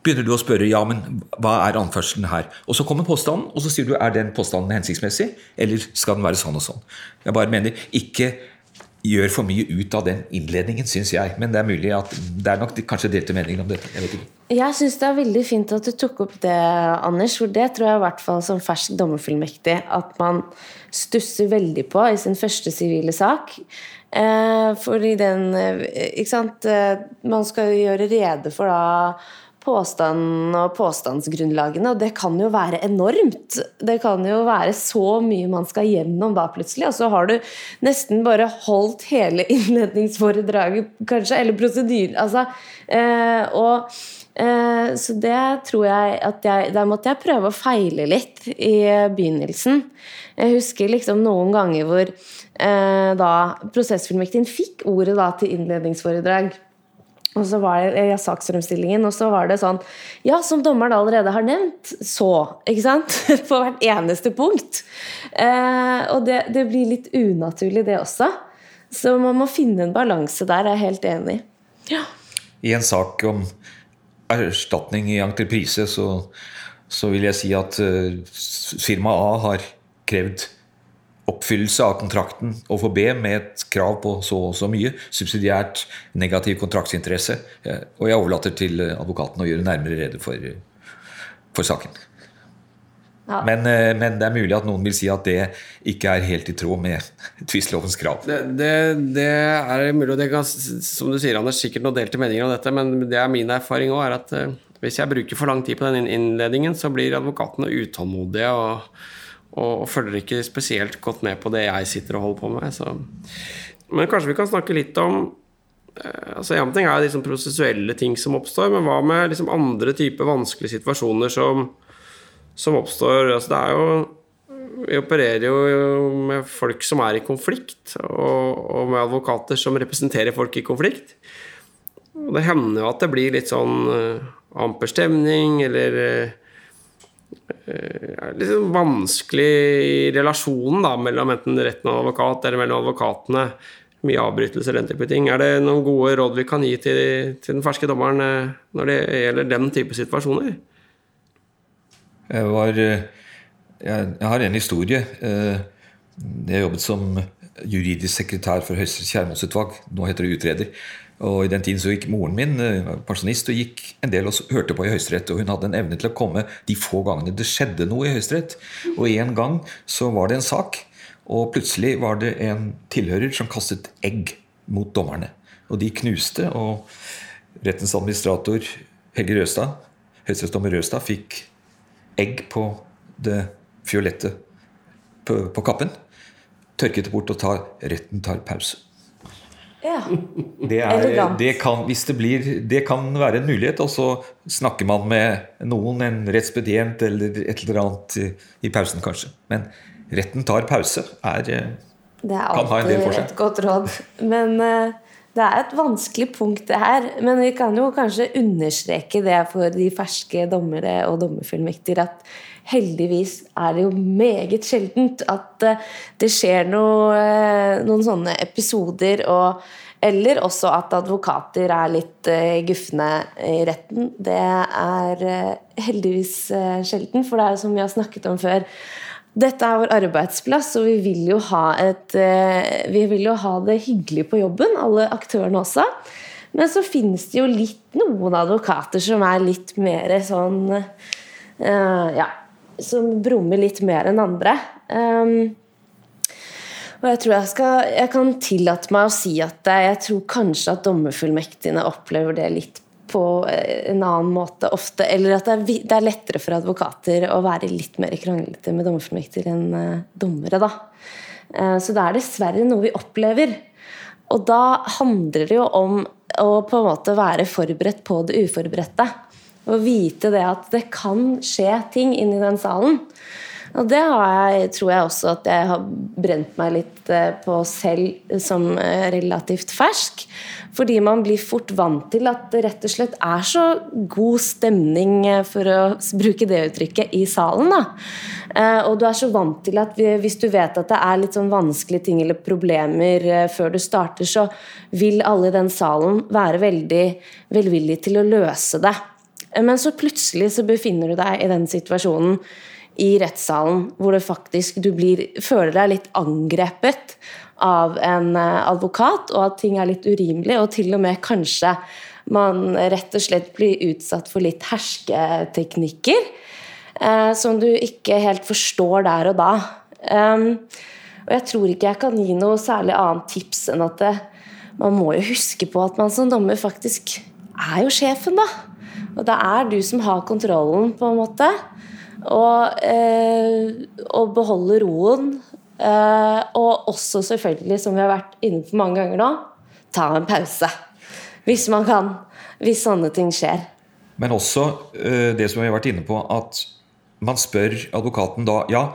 begynner du å spørre ja, men hva er anførselen her. Og så kommer påstanden, og så sier du er den påstanden hensiktsmessig, eller skal den være sånn og sånn. Jeg bare mener, ikke gjør for mye ut av den innledningen, syns jeg. Men det er mulig at det er nok kanskje delte meninger om dette. Jeg vet ikke. Jeg syns det er veldig fint at du tok opp det, Anders. For det tror jeg i hvert fall som fersk dommerfullmektig at man stusser veldig på i sin første sivile sak. Eh, fordi den eh, Ikke sant eh, Man skal gjøre rede for da påstandene og påstandsgrunnlagene, og det kan jo være enormt. Det kan jo være så mye man skal gjennom da plutselig, og så har du nesten bare holdt hele innledningsforedraget, kanskje, eller prosedyren. Altså, eh, og eh, så det tror jeg at jeg Der måtte jeg prøve å feile litt i begynnelsen. Jeg husker liksom noen ganger hvor eh, da prosessfullmektigen fikk ordet da til innledningsforedrag. Og så var det ja, saksfremstillingen, og så var det sånn Ja, som dommeren allerede har nevnt, så Ikke sant? På hvert eneste punkt. Eh, og det, det, blir litt unaturlig, det også. Så man må finne en balanse der, jeg er helt enig. Ja. I en sak om erstatning i entreprise, så, så vil jeg si at uh, firma A har krevd oppfyllelse av kontrakten overfor B med et krav på så og så mye. Subsidiært negativ kontraktsinteresse. Og jeg overlater til advokaten å gjøre nærmere rede for, for saken. Ja. Men, eh, men, det er mulig at noen vil si at det ikke er helt i tråd med tvistlovens krav. Det, det, det, er mulig, og det kan, som du sier, Anders, sikkert noen delte meninger om dette, men det er min erfaring òg, er at eh, hvis jeg bruker for lang tid på den innledningen, så blir advokatene utålmodige. og og, følger ikke spesielt godt med på det jeg sitter og holder på med. Så. Men kanskje vi kan snakke litt om eh, altså En ting er liksom prosessuelle ting som oppstår, men hva med liksom andre typer vanskelige situasjoner som, som oppstår? Altså det er jo vi opererer jo med folk som er i konflikt, og, og, med advokater som representerer folk i konflikt. Og det hender jo at det blir litt sånn uh, amper stemning, eller uh, litt sånn vanskelig i relasjonen da, mellom enten retten og advokat eller mellom advokatene. Mye avbrytelser, den type ting. Er det noen gode råd vi kan gi til, til den ferske dommeren eh, når det gjelder den type situasjoner? Jeg, var, eh, jeg, har en historie. Eh, jeg jobbet som juridisk sekretær for Høyesteretts kjærmålsutvalg. Nå heter det utreder. Og I den tiden så gikk moren min eh, pensjonist og gikk en del og hørte på i Høyesterett. Og hun hadde en evne til å komme de få gangene det skjedde noe i Høyesterett. Og en gang så var det en sak, og plutselig var det en tilhører som kastet egg mot dommerne. Og de knuste, og rettens administrator Helge Røstad, høyesterettsdommer Røstad, fikk egg på det fiolette på, på kappen. Tørket det bort og tar, retten tar pause. Ja. Det, er, det, kan, hvis det, blir, det kan være en mulighet, og så snakker man med noen, en rettspedient eller et eller annet i, i pausen, kanskje. Men retten tar pause er, eh, det er kan ha en del for seg. et godt råd. Men uh, det er et vanskelig punkt, det her. Men vi kan jo kanskje understreke det for de ferske dommere og dommerfullmektiger at heldigvis er det jo meget sjeldent at eh, det skjer noe, eh, noen sånne episoder. og eller også at advokater er litt uh, gufne i retten. Det er heldigvis sjelden, for det er jo som vi har snakket om før. Dette er vår arbeidsplass, og vi vil et, vi vil jo ha det hyggelig på jobben, alle aktørene også. Men så finnes det jo litt noen advokater som er litt mer sånn Ja, som brummer litt mer enn andre. Um, og jeg tror jeg skal Jeg kan tillate meg å si at jeg tror kanskje at dommerfullmektigene opplever det litt på eh, en annen måte ofte. Eller at det er, er lettere for advokater å være litt mer kranglete med dommerfullmektiger enn uh, dommere, da. Uh, så det er dessverre noe vi opplever. Og da handler det jo om å på en måte være forberedt på det uforberedte. Å vite det at det kan skje ting inni den salen. Og det jeg, tror jeg også at jeg har brent meg litt eh, på selv som eh, relativt fersk. Fordi man blir fort vant til at det rett og slett er så god stemning, eh, for å bruke det uttrykket, i salen. da. Og du er så vant til at hvis du vet at det er litt sånn vanskelige ting eller problemer før du starter, så vil alle i den salen være veldig velvillige til å løse det. Men så plutselig så befinner du deg i den situasjonen i rettssalen hvor det faktisk du blir, føler deg litt angrepet av en eh, advokat, og at ting er litt urimelig, og til og med kanskje man rett og slett blir utsatt for litt hersketeknikker eh, som du ikke helt forstår der og da. Um, og jeg tror ikke jeg kan gi noe særlig annet tips enn at det, man må jo huske på at man som dommer faktisk er jo sjefen, da. Og det er du som har kontrollen, på en måte. Og, eh, og beholde roen. Eh, og også selvfølgelig, som vi har vært inne på mange ganger nå, ta en pause. Hvis man kan. Hvis sånne ting skjer. Men også eh, det som vi har vært inne på, at man spør advokaten da ja,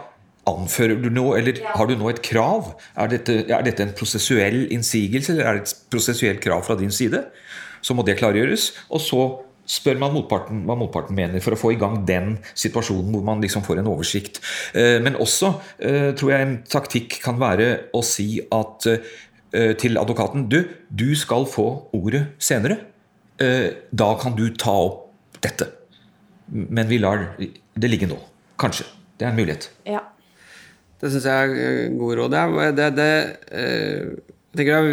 Anfører du noe, eller har du nå et krav? Er dette, er dette en prosessuell innsigelse, eller er det et prosessuelt krav fra din side? Så må det klargjøres. Og så spør man motparten hva motparten mener, for å få i gang den situasjonen hvor man liksom får en oversikt. Eh, men også eh, tror jeg en taktikk kan være å si at eh, til advokaten Du, du skal få ordet senere. Da kan du ta opp dette. Men vi lar det ligge nå. Kanskje. Det er en mulighet. Ja. Det syns jeg er god råd. Det, det, det, jeg,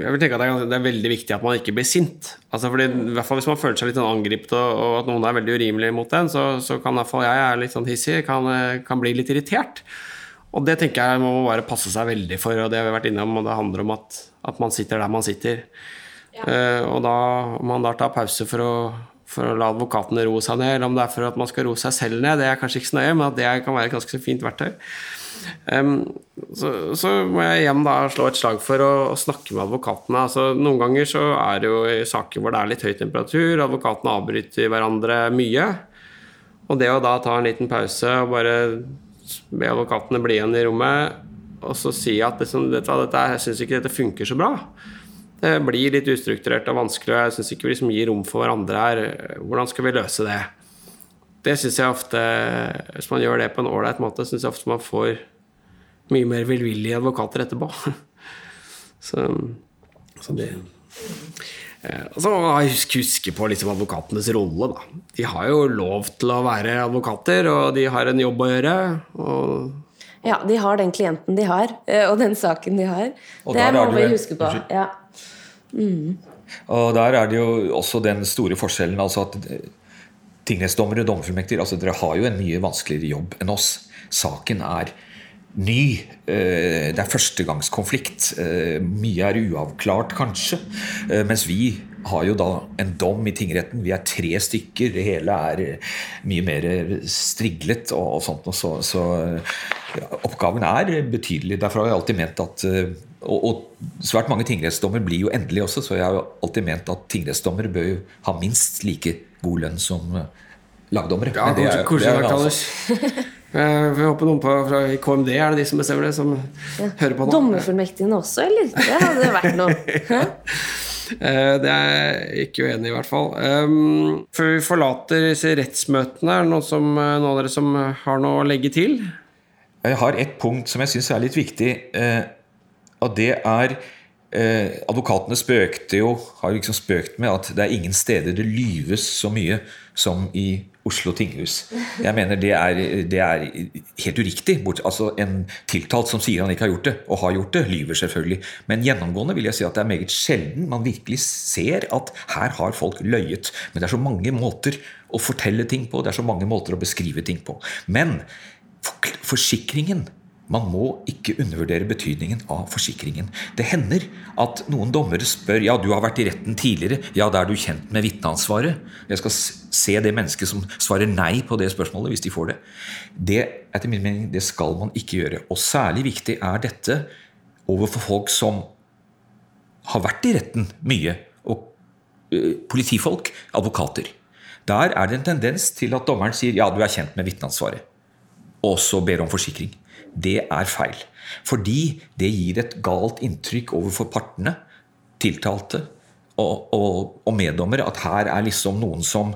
jeg, vil tenke at det er, veldig viktig at man ikke blir sint. Altså fordi, i hvert fall Hvis man føler seg litt sånn angrepet og, og, at noen er veldig urimelig mot en, så, så kan i hvert fall jeg er litt sånn hissig, kan, kan, bli litt irritert. Og det tenker jeg man må bare passe seg veldig for, og det har vi vært innom. Og det handler om at, at man sitter der man sitter. Ja. Uh, og da om man da tar pause for å, for å la advokatene roe seg ned, eller om det er for at man skal roe seg selv ned, det er kanskje ikke så nøye, men at det kan være et ganske fint verktøy. Um, så, så, må jeg igjen da slå et slag for å, å snakke med advokatene. Altså, noen ganger så er det jo i saker hvor det er litt høy temperatur, advokatene avbryter hverandre mye. Og det å da ta en liten pause og bare be advokatene bli igjen i rommet og så si at liksom, dette, dette, jeg syns ikke dette funker så bra. Det blir litt ustrukturert og vanskelig, og jeg syns ikke vi liksom gir rom for hverandre her. Hvordan skal vi løse det? Det syns jeg ofte Hvis man gjør det på en ålreit måte, syns jeg ofte man får mye mer velvillige advokater etterpå. Så, så det eh, og så må man huske på liksom advokatenes rolle. Da. De har jo lov til å være advokater, og de har en jobb å gjøre. ja, de har den klienten de har, eh, og den saken de har. Og det må vi huske på. Ja. Mm. Og der er det jo også den store forskjellen altså at tingrettsdommere og dommerfullmektiger altså dere har jo en mye vanskeligere jobb enn oss. Saken er ny. Eh, det er førstegangskonflikt. Eh, mye er uavklart, kanskje. Eh, mens vi har jo da en dom i tingretten. Vi er tre stykker. Det hele er mye mer striglet og, sånt. Så, så ja, oppgaven er betydelig. Derfor har jeg alltid ment at og, og, svært mange tingrettsdommer blir jo endelig også, så jeg har alltid ment at tingrettsdommere bør jo ha minst like god lønn som lagdommere. Ja, det er, det er, det Eh, vi håper noen på, fra KMD er det de som bestemmer det, som ja. hører på nå. Dommerfullmektigene også, eller? Det hadde vært noe. Eh, det er jeg ikke uenig i, i hvert fall. Um, før vi forlater disse rettsmøtene, er det noen, som, eh, noen av dere som har noe å legge til? Jeg har et punkt som jeg syns er litt viktig, og det er Advokatene spøkte jo, har liksom spøkt med at det er ingen steder det lyves så mye som i Oslo tinghus. Jeg mener det er, det er helt uriktig. Altså En tiltalt som sier han ikke har gjort det, og har gjort det, lyver selvfølgelig. Men gjennomgående vil jeg si at det er meget sjelden man virkelig ser at her har folk løyet. Men det er så mange måter å fortelle ting på, det er så mange måter å beskrive ting på. Men forsikringen man må ikke undervurdere betydningen av forsikringen. Det hender at noen dommere spør ja, du har vært i retten tidligere. Ja, da er du kjent med vitneansvaret. Jeg skal se det mennesket som svarer nei på det spørsmålet, hvis de får det. Det etter min mening, det skal man ikke gjøre. Og særlig viktig er dette overfor folk som har vært i retten mye. Og uh, politifolk, advokater. Der er det en tendens til at dommeren sier ja, du er kjent med vitneansvaret. og så ber om forsikring. Det er feil. Fordi det gir et galt inntrykk overfor partene, tiltalte og, og, og meddommere, at her er liksom noen som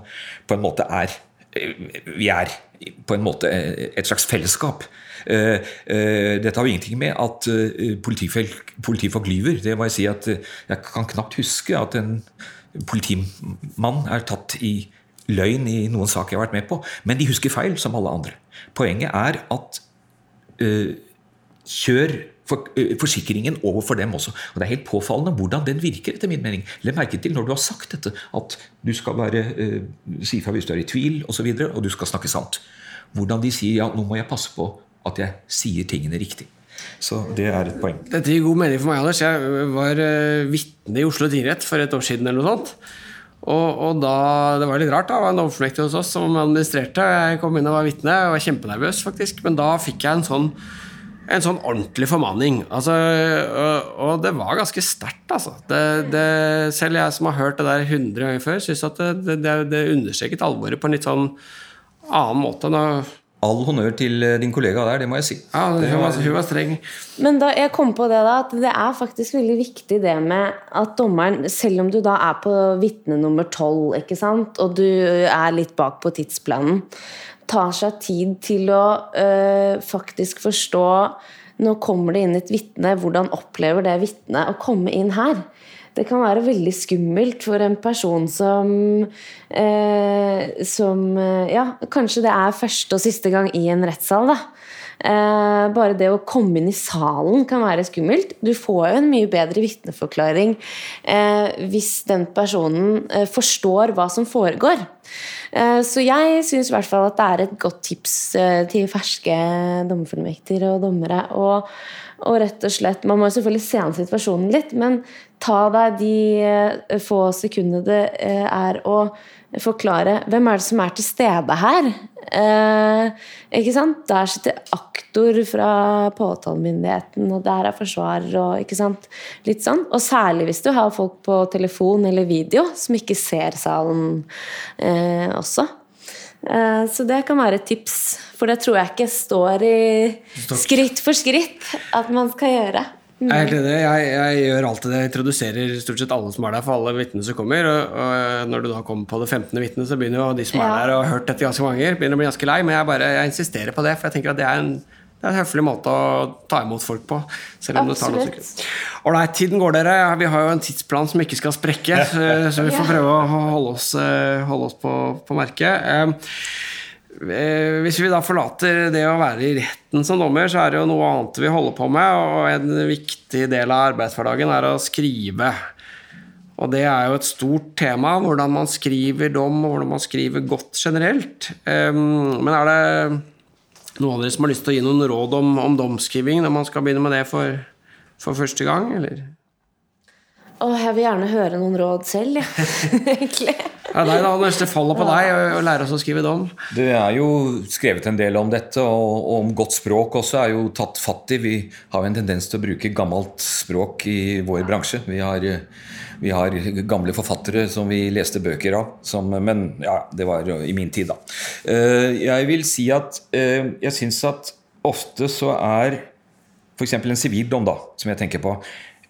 på en måte er Vi er på en måte et slags fellesskap. Eh, eh, dette har jo ingenting med at eh, politifolk, politifolk lyver. Det må jeg si at jeg kan knapt huske at en politimann er tatt i løgn i noen sak jeg har vært med på. Men de husker feil, som alle andre. Poenget er at kjør for, uh, forsikringen overfor dem også. Og Det er helt påfallende hvordan den virker, etter min mening. Legg merke til når du har sagt dette, at du skal være, uh, si fra hvis du er i tvil, og, så videre, og du skal snakke sant. Hvordan de sier ja, nå må jeg passe på at jeg sier tingene riktig. Så det er et poeng. Dette gir god mening for meg, Anders. Jeg var vitne i Oslo tingrett for et år siden. eller noe sånt. Og, og, da, Det var litt rart. da, Det var en overfornektig hos oss som administrerte. Jeg kom inn og var vitne. Jeg var kjempenervøs, faktisk. Men da fikk jeg en sånn, en sånn ordentlig formaning. Altså, og, og, det var ganske sterkt, altså. Det, det, selv jeg som har hørt det der 100 ganger før, syns at det, det, det understreket alvoret på en litt sånn annen måte. Nå, All honnør til eh, din kollega der, det må jeg si. Ja, hun var, hun var streng. Men da, jeg kom på det da, at det er faktisk veldig viktig det med at dommeren, selv om du da er på vitne nummer tolv, og du er litt bak på tidsplanen, tar seg tid til å øh, faktisk forstå Nå kommer det inn et vitne, hvordan opplever det vitnet å komme inn her? Det kan være veldig skummelt for en person som, eh, som eh, Ja, kanskje det er første og siste gang i en rettssal, da. Eh, bare det å komme inn i salen kan være skummelt. Du får jo en mye bedre vitneforklaring eh, hvis den personen eh, forstår hva som foregår. Eh, så jeg syns i hvert fall at det er et godt tips til ferske dommerfullmekter og dommere. Og og rett og slett, Man må selvfølgelig se an situasjonen litt, men ta deg de eh, få sekundene det eh, er å forklare hvem er det som er til stede her. Eh, ikke sant? Der sitter aktor fra påtalemyndigheten, og der er forsvarer. og ikke sant? Litt sånn. Og særlig hvis du har folk på telefon eller video som ikke ser salen eh, også. Eh, så det kan være et tips, for det tror jeg ikke står i skritt for skritt at man skal gjøre. Jeg er helt enig. Jeg, jeg, gjør alltid det. Jeg introduserer stort sett alle som er der, for alle vitnene som kommer. Og, og, når du da kommer på det 15. vitnet, så begynner jo de som er der og har hørt dette ganske mange ganger, begynner å bli ganske lei. Men jeg bare jeg insisterer på det, for jeg tenker at det er en det er en høflig måte å ta imot folk på. Selv om Absolutt. det tar noen. Ålreit, tiden går, dere. Vi har jo en tidsplan som ikke skal sprekke, så vi får prøve å holde oss, eh, holde oss på, på merket. Eh, hvis vi da forlater det å være i retten som dommer, så er det jo noe annet vi holder på med. Og en viktig del av arbeidshverdagen er å skrive. Og det er jo et stort tema, hvordan man skriver dom, og hvordan man skriver godt generelt. Men er det noen av dere som har lyst til å gi noen råd om, om domskriving når man skal begynne med det for, for første gang, eller? Å, jeg vil gjerne høre noen råd selv, ja. egentlig. Ja, nei, da, neste faller på deg å lære oss å skrive dom. Det er jo skrevet en del om dette, og, og om godt språk også er jo tatt fatt i. Vi har jo en tendens til å bruke gammelt språk i vår bransje. Vi har vi har gamle forfattere som vi leste bøker av. Som, men ja, det var i min tid, da. Eh, jeg vil si at eh, jeg syns at ofte så er f.eks. en sivil dom, da, som jeg tenker på,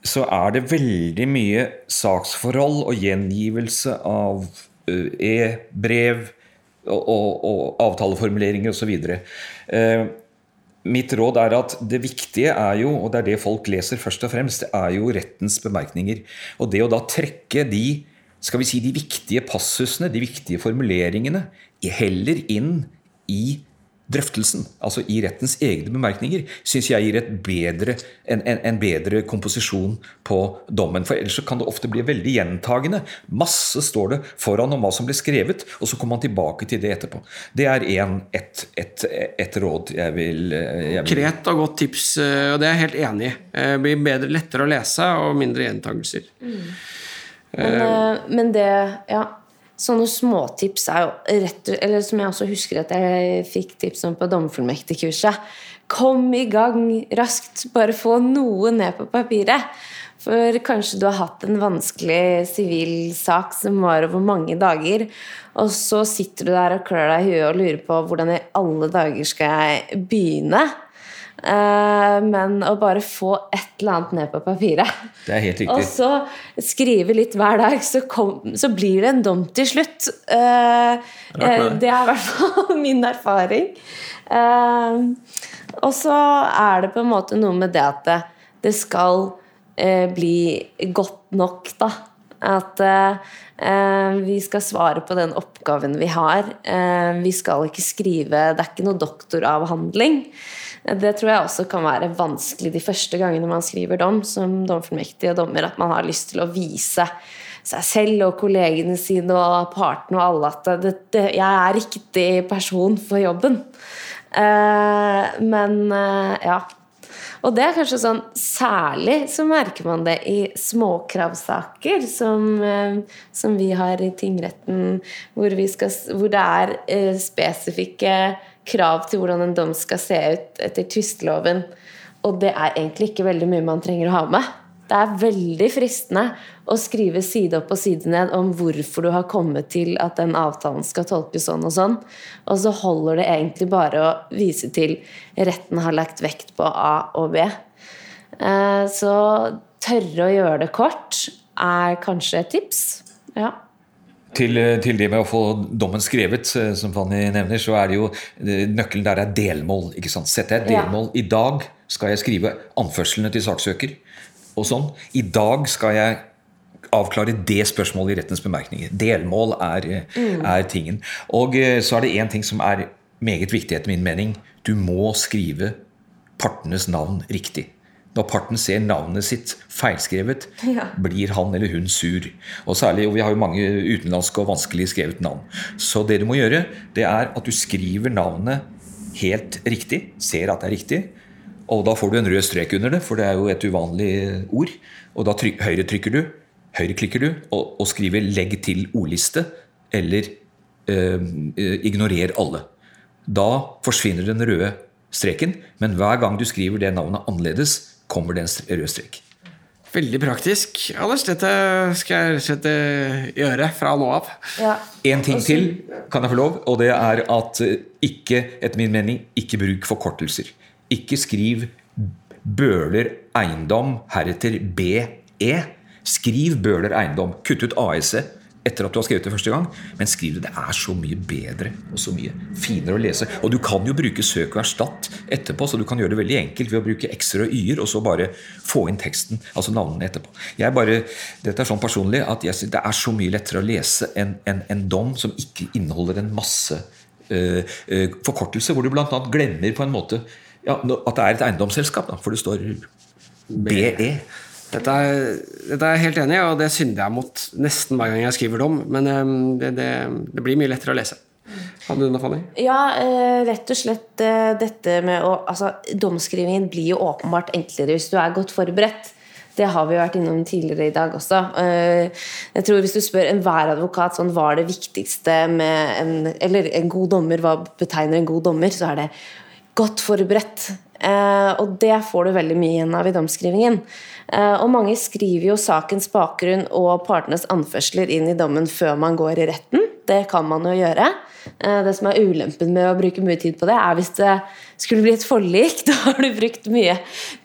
så er det veldig mye saksforhold og gjengivelse av e-brev og, og, og avtaleformuleringer osv. Mitt råd er at det viktige er jo, og det er det folk leser først og fremst, det er jo rettens bemerkninger. Og det å da trekke de skal vi si, de viktige passusene, de viktige formuleringene, heller inn i drøftelsen, altså i rettens egne bemerkninger, syns jeg gir bedre, en, en, en, bedre komposisjon på dommen. For ellers kan det ofte bli veldig gjentagende. Masse står det foran om hva som ble skrevet, og så kommer man tilbake til det etterpå. Det er en, et, et, et, råd jeg vil, jeg vil Kret og godt tips, eh, og det er jeg helt enig i. Det eh, blir bedre, lettere å lese og mindre gjentagelser. Mm. Men, uh, men det Ja Sånne småtips er jo rett Eller som jeg også husker at jeg fikk tips om på dommerfullmektigkurset. Kom i gang raskt! Bare få noe ned på papiret. For kanskje du har hatt en vanskelig sivil sak som var over mange dager, og så sitter du der og klør deg i huet og lurer på hvordan i alle dager skal jeg begynne? Eh, men å bare få et eller annet ned på papiret, Det er helt riktig. og så skrive litt hver dag, så, kom, så blir det en dom til slutt. Eh, eh, det. er i hvert fall min erfaring. Og så er det på en måte noe med det at det, det skal bli godt nok, da. At eh, eh, vi skal svare på den oppgaven vi har. Eh, vi skal ikke skrive Det er ikke noe doktoravhandling. Det tror jeg også kan være vanskelig de første gangene man skriver dom som domfullmektig og dommer, at man har lyst til å vise seg selv og kollegene sine og partene og alle at det, det, jeg er riktig person for jobben. Eh, men eh, ja. Og det er kanskje sånn Særlig så merker man det i småkravsaker som, eh, som vi har i tingretten, hvor, skal, hvor det er eh, spesifikke krav til hvordan en dom skal se ut etter tvisteloven. Og det er egentlig ikke veldig mye man trenger å ha med. Det er veldig fristende å skrive side opp og side ned om hvorfor du har kommet til at den avtalen skal tolkes sånn og sånn, og så holder det egentlig bare å vise til retten har lagt vekt på A og B. Eh, Så tørre å gjøre det kort er kanskje et tips. Ja. Til, til det med å få dommen skrevet, eh, som Fanny nevner, så er det jo eh, nøkkelen der er delmål. ikke sant? Setter jeg et Ja. I dag skal jeg skrive anførslene til saksøker. Og sånn. I dag skal jeg avklare det spørsmålet i rettens bemerkninger. Delmål er, mm. er tingen. Og eh, så er det én ting som er meget viktig etter min mening. Du må skrive partenes navn riktig. Når parten ser navnet sitt feilskrevet, Ja. blir han eller hun sur. Og særlig, og Vi har jo mange utenlandske og vanskelig skrevet navn. Så det du må gjøre, det er at du skriver navnet helt riktig. Ser at det er riktig. Og da får du en rød strek under det, for det er jo et uvanlig ord. Og da tryk, høyretrykker du, høyre klikker du og, og skriver 'legg til ordliste' eller eh, eh, 'ignorer alle'. Da forsvinner den røde streken, men hver gang du skriver det navnet annerledes, kommer det en rød strek. Veldig praktisk. Anders, dette skal jeg slett eh, gjøre fra nå av. ja. En ting til kan jeg få lov, og det er at eh, ikke, etter min mening, ikke bruk forkortelser. Ikke skriv Bøhler Eiendom, heretter BE. Skriv Bøhler Eiendom. Kutt ut AS-et etter at du har skrevet det første gang, men skriv det. Det er så mye bedre og så mye finere å lese. Og du kan jo bruke søk og erstatt etterpå, så du kan gjøre det veldig enkelt ved å bruke x-er og y-er, og så bare få inn teksten, altså navnene etterpå. Jeg bare, Dette er sånn personlig at jeg, synes det er så mye lettere å lese en, en, en dom som ikke inneholder en masse uh, uh, forkortelse, hvor du bl.a. glemmer på en måte ja, at det er et eiendomsselskap, da, for det står BE. Dette er, dette er jeg helt enig i, og det synder jeg mot nesten hver gang jeg skriver dom. Men eh, det, det, det blir mye lettere å lese. Hadde du noe, Fanny? Ja, eh, rett og slett eh, dette med å Altså, domskrivingen blir jo åpenbart enklere hvis du er godt forberedt. Det har vi jo vært innom tidligere i dag også. Jeg tror Hvis du spør enhver advokat sånn, hva er det viktigste med en Eller en god dommer, hva betegner en god dommer, så er det godt forberedt. Og det får du veldig mye igjen av i domskrivingen. Eh, og mange skriver jo sakens bakgrunn og partenes anførsler inn i dommen før man går i retten. Det kan man jo gjøre. Eh, det som er ulempen med å bruke mye tid på det, er hvis det skulle bli et forlik. Da har du brukt mye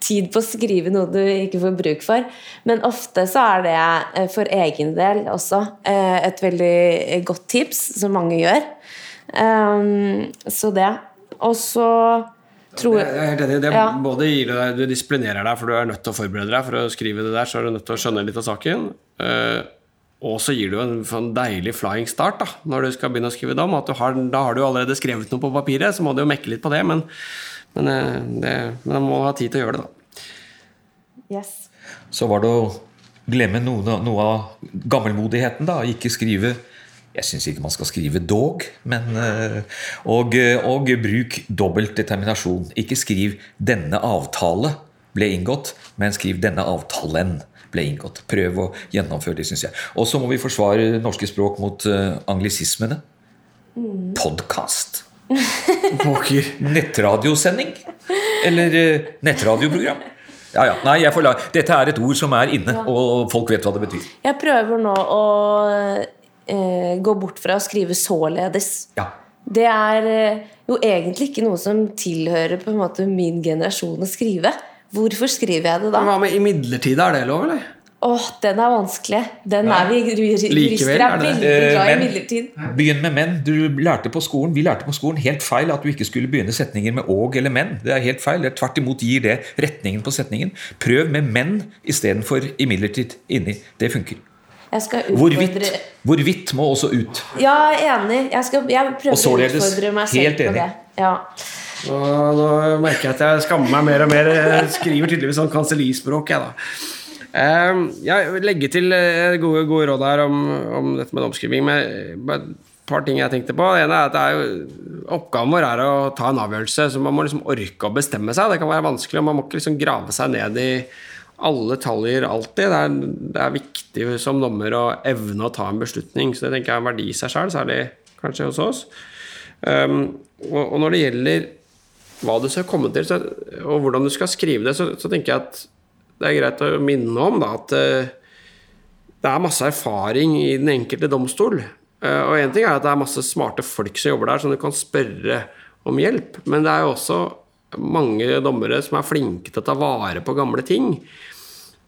tid på å skrive noe du ikke får bruk for. Men ofte så er det eh, for egen del også et veldig godt tips, som mange gjør. Så det. Og så tror Jeg er helt enig. Det Ja. både gir deg, Du disiplinerer deg, for du er nødt til å forberede deg. For å skrive det der, så er du nødt til å skjønne litt av saken. Eh, og så gir du en en deilig flying start da når du skal begynne å skrive dom. At du har, da har du allerede skrevet noe på papiret, så må du jo mekke litt på det. Men, men, eh, det, men man må ha tid til å gjøre det, da. Yes. Så var det å glemme noe, noe av gammelmodigheten, da. Ikke skrive Jeg syns ikke man skal skrive 'dog', men eh, og, og bruk dobbelt determinasjon. Ikke skriv 'denne avtale ble inngått', men skriv 'denne avtalen' ble inngått. Prøv å gjennomføre det, syns jeg. Og så må vi forsvare norske språk mot eh, anglisismene. Podkast. Nettradiosending. Eller eh, nettradioprogram. Ja, ja. Nei, jeg får la... Dette er et ord som er inne, og folk vet hva det betyr. Jeg prøver nå å eh, gå bort fra å skrive 'således'. Ja. Det er eh, jo egentlig ikke noe som tilhører på en måte min generasjon å skrive. Hvorfor skriver jeg det da? Hva med imidlertid? Er det lov, eller? Åh, den er vanskelig. Den er vi jurister Likevel er veldig glad i Eh, midlertid. Begynn med menn. Du lærte på skolen, Vi lærte på skolen helt feil at du ikke skulle begynne setninger med og eller men. Det er helt feil. Det er Tvert imot gir det retningen på setningen. Prøv med men istedenfor imidlertid inni. Det funker. Jeg skal Hvorvidt, utfordre hvorvidt må også ut. Ja, enig. Jeg, skal, jeg prøver å utfordre meg selv helt på enig. det. Ja. Nå, nå merker jeg at jeg skammer meg mer og mer. Jeg skriver tydeligvis sånn kansellispråk, jeg, da. Uh, jeg vil legge til eh, gode, gode råd her om, om dette med omskriving. Men et par ting jeg tenkte på. Det ene er at det er jo, oppgaven vår er å ta en avgjørelse. Så man må liksom orke å bestemme seg. Det kan være vanskelig, og man må ikke liksom grave seg ned i alle detaljer alltid. Det er, det er viktig som dommer å evne å ta en beslutning. Så det tenker jeg er en verdi i seg sjøl, særlig kanskje hos oss. Um, og, og når det gjelder hva du skal komme til, så, og hvordan du skal skrive det, så, så tenker jeg at det er greit å minne om da, at uh, det er masse erfaring i den enkelte domstol. Uh, og én ting er at det er masse smarte folk som jobber der, som du kan spørre om hjelp. Men det er jo også mange dommere som er flinke til å ta vare på gamle ting.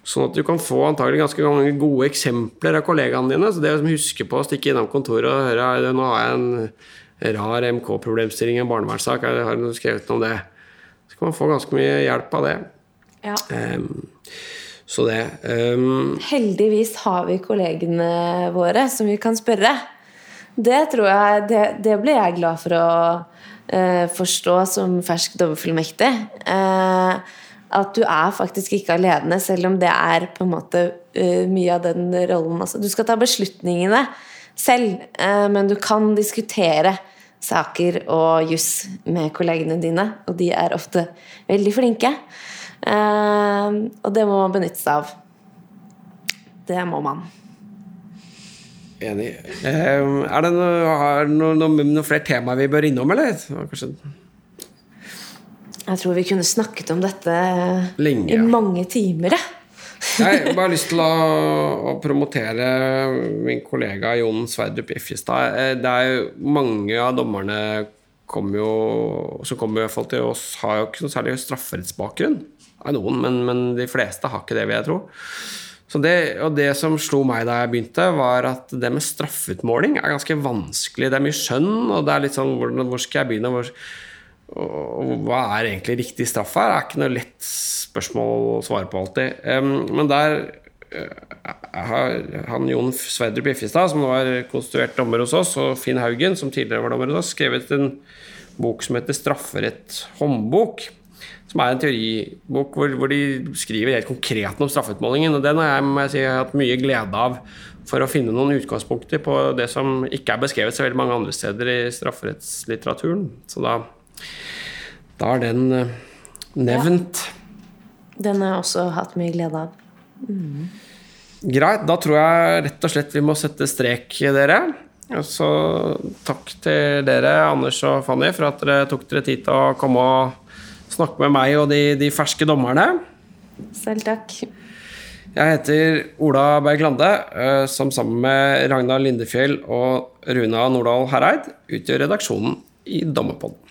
Sånn at du kan få antagelig ganske mange gode eksempler av kollegaene dine. Så det å huske på å stikke innom kontoret og høre nå har jeg en rar MK-problemstilling en barnevernssak, har du skrevet noe om det? Så kan man få ganske mye hjelp av det. Ja. Um, så det um, Heldigvis har vi kollegene våre som vi kan spørre. Det tror jeg Det, det blir jeg glad for å uh, forstå som fersk dommerfullmektig. Eh, at du er faktisk ikke alene, selv om det er på en måte uh, mye av den rollen. Altså, du skal ta beslutningene selv, uh, men du kan diskutere saker og juss med kollegene dine, og de er ofte veldig flinke. Uh, og det må man benytte seg av. Det må man. Enig. Er det noe, har noe, noe, noe flere temaer vi bør innom, eller? Kanskje Jeg tror vi kunne snakket om dette Lenge, i mange timer. jeg. Har bare lyst til å, å promotere min kollega Jon Sverdrup Jeffjestad. Eh, Det er jo mange av dommerne kom jo, som kommer i hvert fall til oss, har jo ikke noe særlig strafferettsbakgrunn. Er noen, men, men de fleste har ikke det, vil jeg tro. Så det, og det som slo meg da jeg begynte, var at det med straffeutmåling er ganske vanskelig. Det er mye skjønn, og det er litt sånn hvor, hvor skal jeg begynne? Hvor, og hva er egentlig riktig straff her? Det er ikke noe lett spørsmål å svare på alltid. Men der eh, har han Jon Sverdrup Jeffestad, som nå er konstituert dommer hos oss, og Finn Haugen, som tidligere var dommer hos oss, skrevet en bok som heter 'Strafferett håndbok'. Som er en teoribok hvor, hvor de skriver helt konkret om straffeutmålingen. Og den har jeg, må jeg si, hatt mye glede av for å finne noen utgangspunkter på det som ikke er beskrevet så veldig mange andre steder i strafferettslitteraturen. Så da, da er den nevnt. nevnt. Den har jeg også hatt mye glede av. Greit, da tror jeg rett og slett vi må sette strek, dere. Og Så takk til dere, Anders og Fanny, for at dere tok dere tid til å komme og snakke med meg og de, de ferske dommerne. Selv takk. Jeg heter Ola Berg Lande, eh, som sammen med Ragnar Lindefjell og Runa Nordahl Hereid utgjør redaksjonen i Dommerpodden.